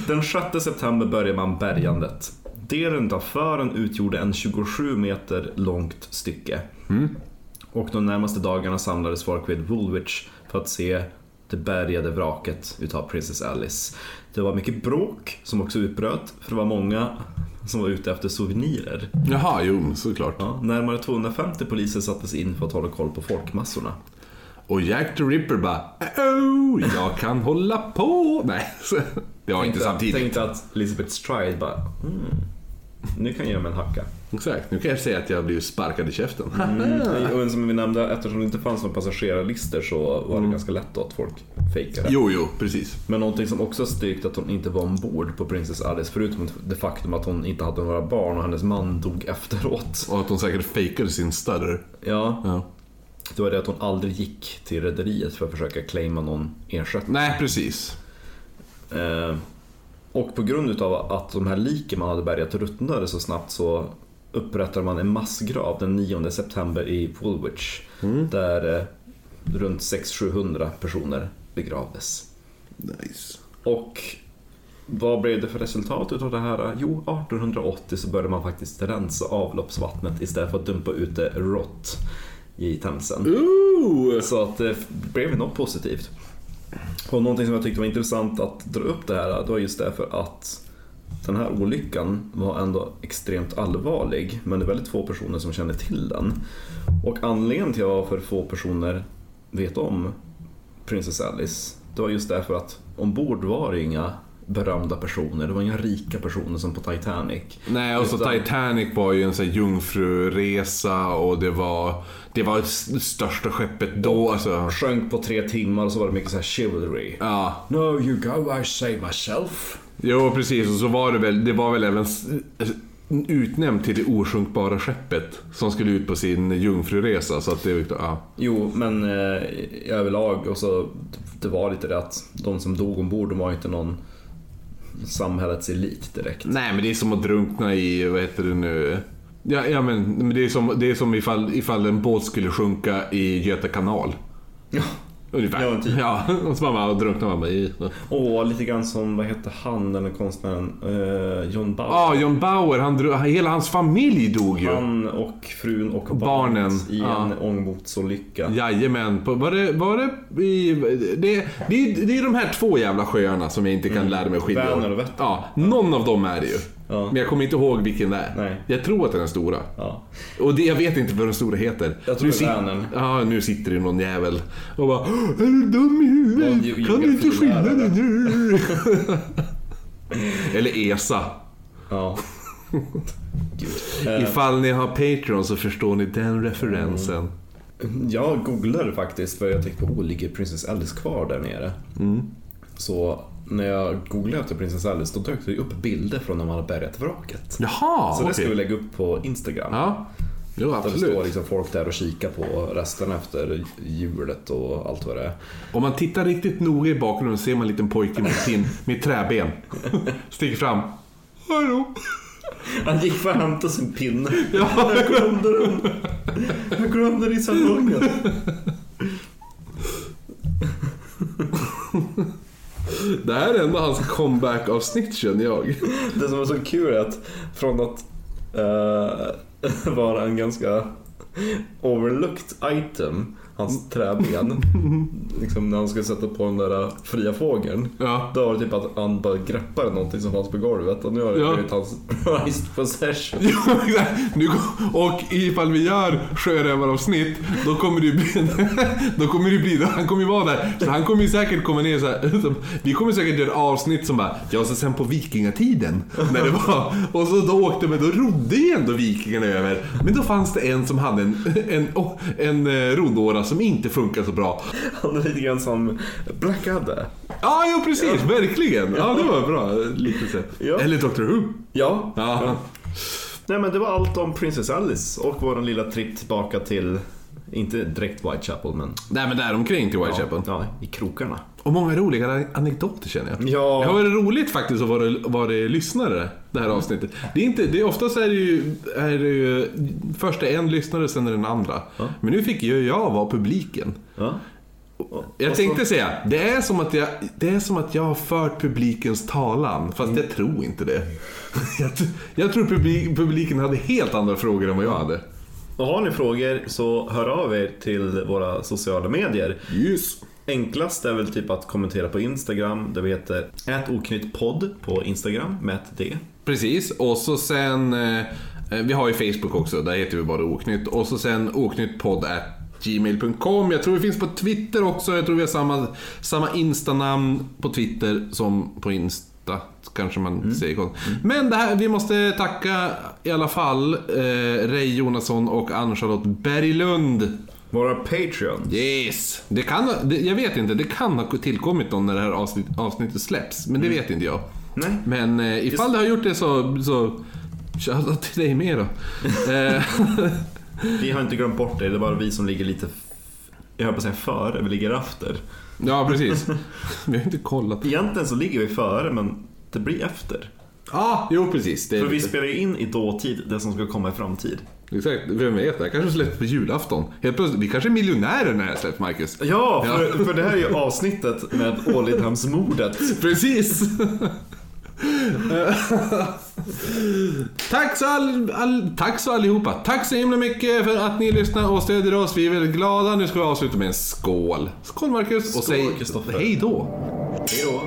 Den 6 september började man bärgandet. Delen av fören utgjorde en 27 meter långt stycke. Och de närmaste dagarna samlades folk vid Woolwich för att se det bärgade vraket utav Princess Alice. Det var mycket bråk som också utbröt, för det var många som var ute efter souvenirer. Jaha, jo, såklart. Ja, närmare 250 poliser sattes in för att hålla koll på folkmassorna. Och Jack the Ripper bara oh, jag kan hålla på. Nej, [LAUGHS] det var inte samtidigt. Tänkte att Elizabeth Stride bara, hmm, nu kan jag ge mig en hacka. Exakt, nu kan jag säga att jag blivit sparkad i käften. [LAUGHS] Och som vi nämnde, eftersom det inte fanns några passagerarlistor så var det ganska lätt då att folk fejkade. Jo, jo, precis. Men någonting som också styrkte att hon inte var ombord på Princess Alice, förutom det faktum att hon inte hade några barn och hennes man dog efteråt. Och att hon säkert fejkade sin stutter. Ja, Ja. det var det att hon aldrig gick till rederiet för att försöka claima någon ersättning. Nej, precis. Eh, och på grund utav att de här liken man hade bärgat ruttnade så snabbt så upprättade man en massgrav den 9 september i Woolwich. Där eh, runt 600-700 personer begravdes. Nice. Och vad blev det för resultat utav det här? Jo, 1880 så började man faktiskt rensa avloppsvattnet istället för att dumpa ut det rått i Themsen. Ooh. Så att det blev något positivt. Och någonting som jag tyckte var intressant att dra upp det här, det var just därför att den här olyckan var ändå extremt allvarlig, men det är väldigt få personer som känner till den. Och anledningen till varför få personer vet om Princess Alice, det var just därför att ombord var det inga berömda personer, det var inga rika personer som på Titanic. Nej, och så Utan- Titanic var ju en sån här jungfruresa och det var, det var det största skeppet då. Alltså. Sjönk på tre timmar och så var det mycket så här chivalry. Ja, No you go, I save myself. Jo precis. Och så var det väl, det var väl även s- utnämnt till det osjunkbara skeppet som skulle ut på sin jungfruresa. Så att det, ja. Jo, men eh, överlag och så det var lite det att de som dog ombord de var inte någon samhällets elit direkt. Nej, men det är som att drunkna i, vad heter det nu? Ja, ja men det är som, det är som ifall, ifall en båt skulle sjunka i Göta kanal. Ja. Ungefär. Ja, typ. Ja, [LAUGHS] och så bara drunknar bara i. Och lite grann som, vad hette han, den konstnären, eh, John Bauer. Ja, John Bauer, han, hela hans familj dog ju. Han och frun och Barnen, i ja. en ångbåtsolycka. Jajamän, var det, var det i, det, det, är- det är de här två jävla sjöarna som jag inte kan lära mig skilja Mm. Vänern och Vättern. Ja, någon av dem är det ju. Ja. Men jag kommer inte ihåg vilken det är. Nej. Jag tror att det är den stora. Ja. Och det, jag vet inte vad den stora heter. Jag tror nu det är Vänern. Ja, nu sitter det någon jävel och bara Är du dum i huvudet? Ja, kan du inte skilja det nu? [LAUGHS] Eller ESA. ja. Gud. [LAUGHS] Ifall ni har Patreon så förstår ni den referensen. Jag googlade faktiskt för jag tänkte, oh, ligger Princess Alice kvar där nere? Mm. Så när jag googlade efter Princess Alice då dök det upp bilder från när man hade bärgat vraket. Jaha, Så det ska vi lägga upp på Instagram. Ja, jo Där det absolut. står liksom folk där och kikar på resterna efter hjulet och allt vad det är. Om man tittar riktigt noga i bakgrunden ser man en liten pojke med, pin, med träben. [LAUGHS] Sticker fram. Hallå? Han gick för att hämta sin pinne. Ja. Jag glömde den. Jag glömde den i salongen. [LAUGHS] Det här är ändå hans comeback-avsnitt känner jag. Det som var så kul är att från att uh, [LAUGHS] vara en ganska overlooked item, hans träben, [LAUGHS] liksom när han skulle sätta på den där fria fågeln. Ja. Då var det typ att han bara greppade någonting som fanns på golvet och nu har det Ja. blivit hans [LAUGHS] prized possession. Ja, exakt. nu, och ifall vi gör sjörövaravsnitt, då kommer det bli... [LAUGHS] Då kommer det bli... Han kommer ju vara där. Så han kommer ju säkert komma ner så här. Vi kommer säkert göra avsnitt som bara, ja så sen på vikingatiden. När det var, och så då åkte men då rodde ju ändå vikingarna över. Men då fanns det en som hade en, en, en, en eh, som inte funkar så bra. Han är lite grann som Blackadder. Ja, jo precis, verkligen. Ja, det var bra liknelse. Ja. Eller Doctor Who. Ja. Ja. Nej men det var allt om Princess Alice och vår lilla tripp tillbaka till, inte direkt Whitechapel men Nej men däromkring till Whitechapel. ja, i krokarna. Och många roliga anekdoter känner jag. Ja. Det har varit roligt faktiskt att vara, vara lyssnare det här avsnittet. Det är inte, det är oftast är det ju, är det ju först är en lyssnare sen är den andra. Ja. Men nu fick ju jag vara publiken. Ja. Jag Och tänkte så- säga, det är, som att jag, det är som att jag har fört publikens talan, fast jag tror inte det. [LAUGHS] Jag, jag tror publik, publiken hade helt andra frågor än vad jag hade. Och har ni frågor så hör av er till våra sociala medier. Yes. Enklast är väl typ att kommentera på Instagram där vi heter ätoknyttpodd på Instagram med ett D. Precis, och så sen... Eh, vi har ju Facebook också, där heter vi bara Oknytt. Och så sen oknyttpodd gmail.com. Jag tror vi finns på Twitter också. Jag tror vi har samma, samma Insta-namn på Twitter som på Insta. Kanske man säger konstigt. Men det här, vi måste tacka i alla fall eh, Ray Jonasson och Ann-Charlotte Berglund. Våra Patreon. Yes! Det kan, det, jag vet inte, det kan ha tillkommit någon när det här avsnitt, avsnittet släpps. Men det vet inte jag. Nej. Men eh, ifall det har gjort det så, så shoutout till dig med då. [LAUGHS] eh, Vi har inte glömt bort det, det är bara vi som ligger lite... Jag höll på att säga före, vi ligger efter. ja, precis. [LAUGHS] Vi har inte kollat. Egentligen så ligger vi före, men det blir efter. Ja, ah, jo precis. För vi spelar ju in i dåtid, det som ska komma i framtid. Exakt, vem vet? Det här kanske släpps på julafton. Helt plötsligt, vi kanske är miljonärer när det släpps, Marcus. Ja, för, för det här är ju avsnittet med Ålidhemsmordet. [LAUGHS] Precis! [LAUGHS] tack, så all, all, tack så allihopa. Tack så himla mycket för att ni lyssnar och stödjer oss. Vi är väldigt glada. Nu ska vi avsluta med en skål. Skål Marcus! Och Skål, säg Kristoffer. hej då. Hej då.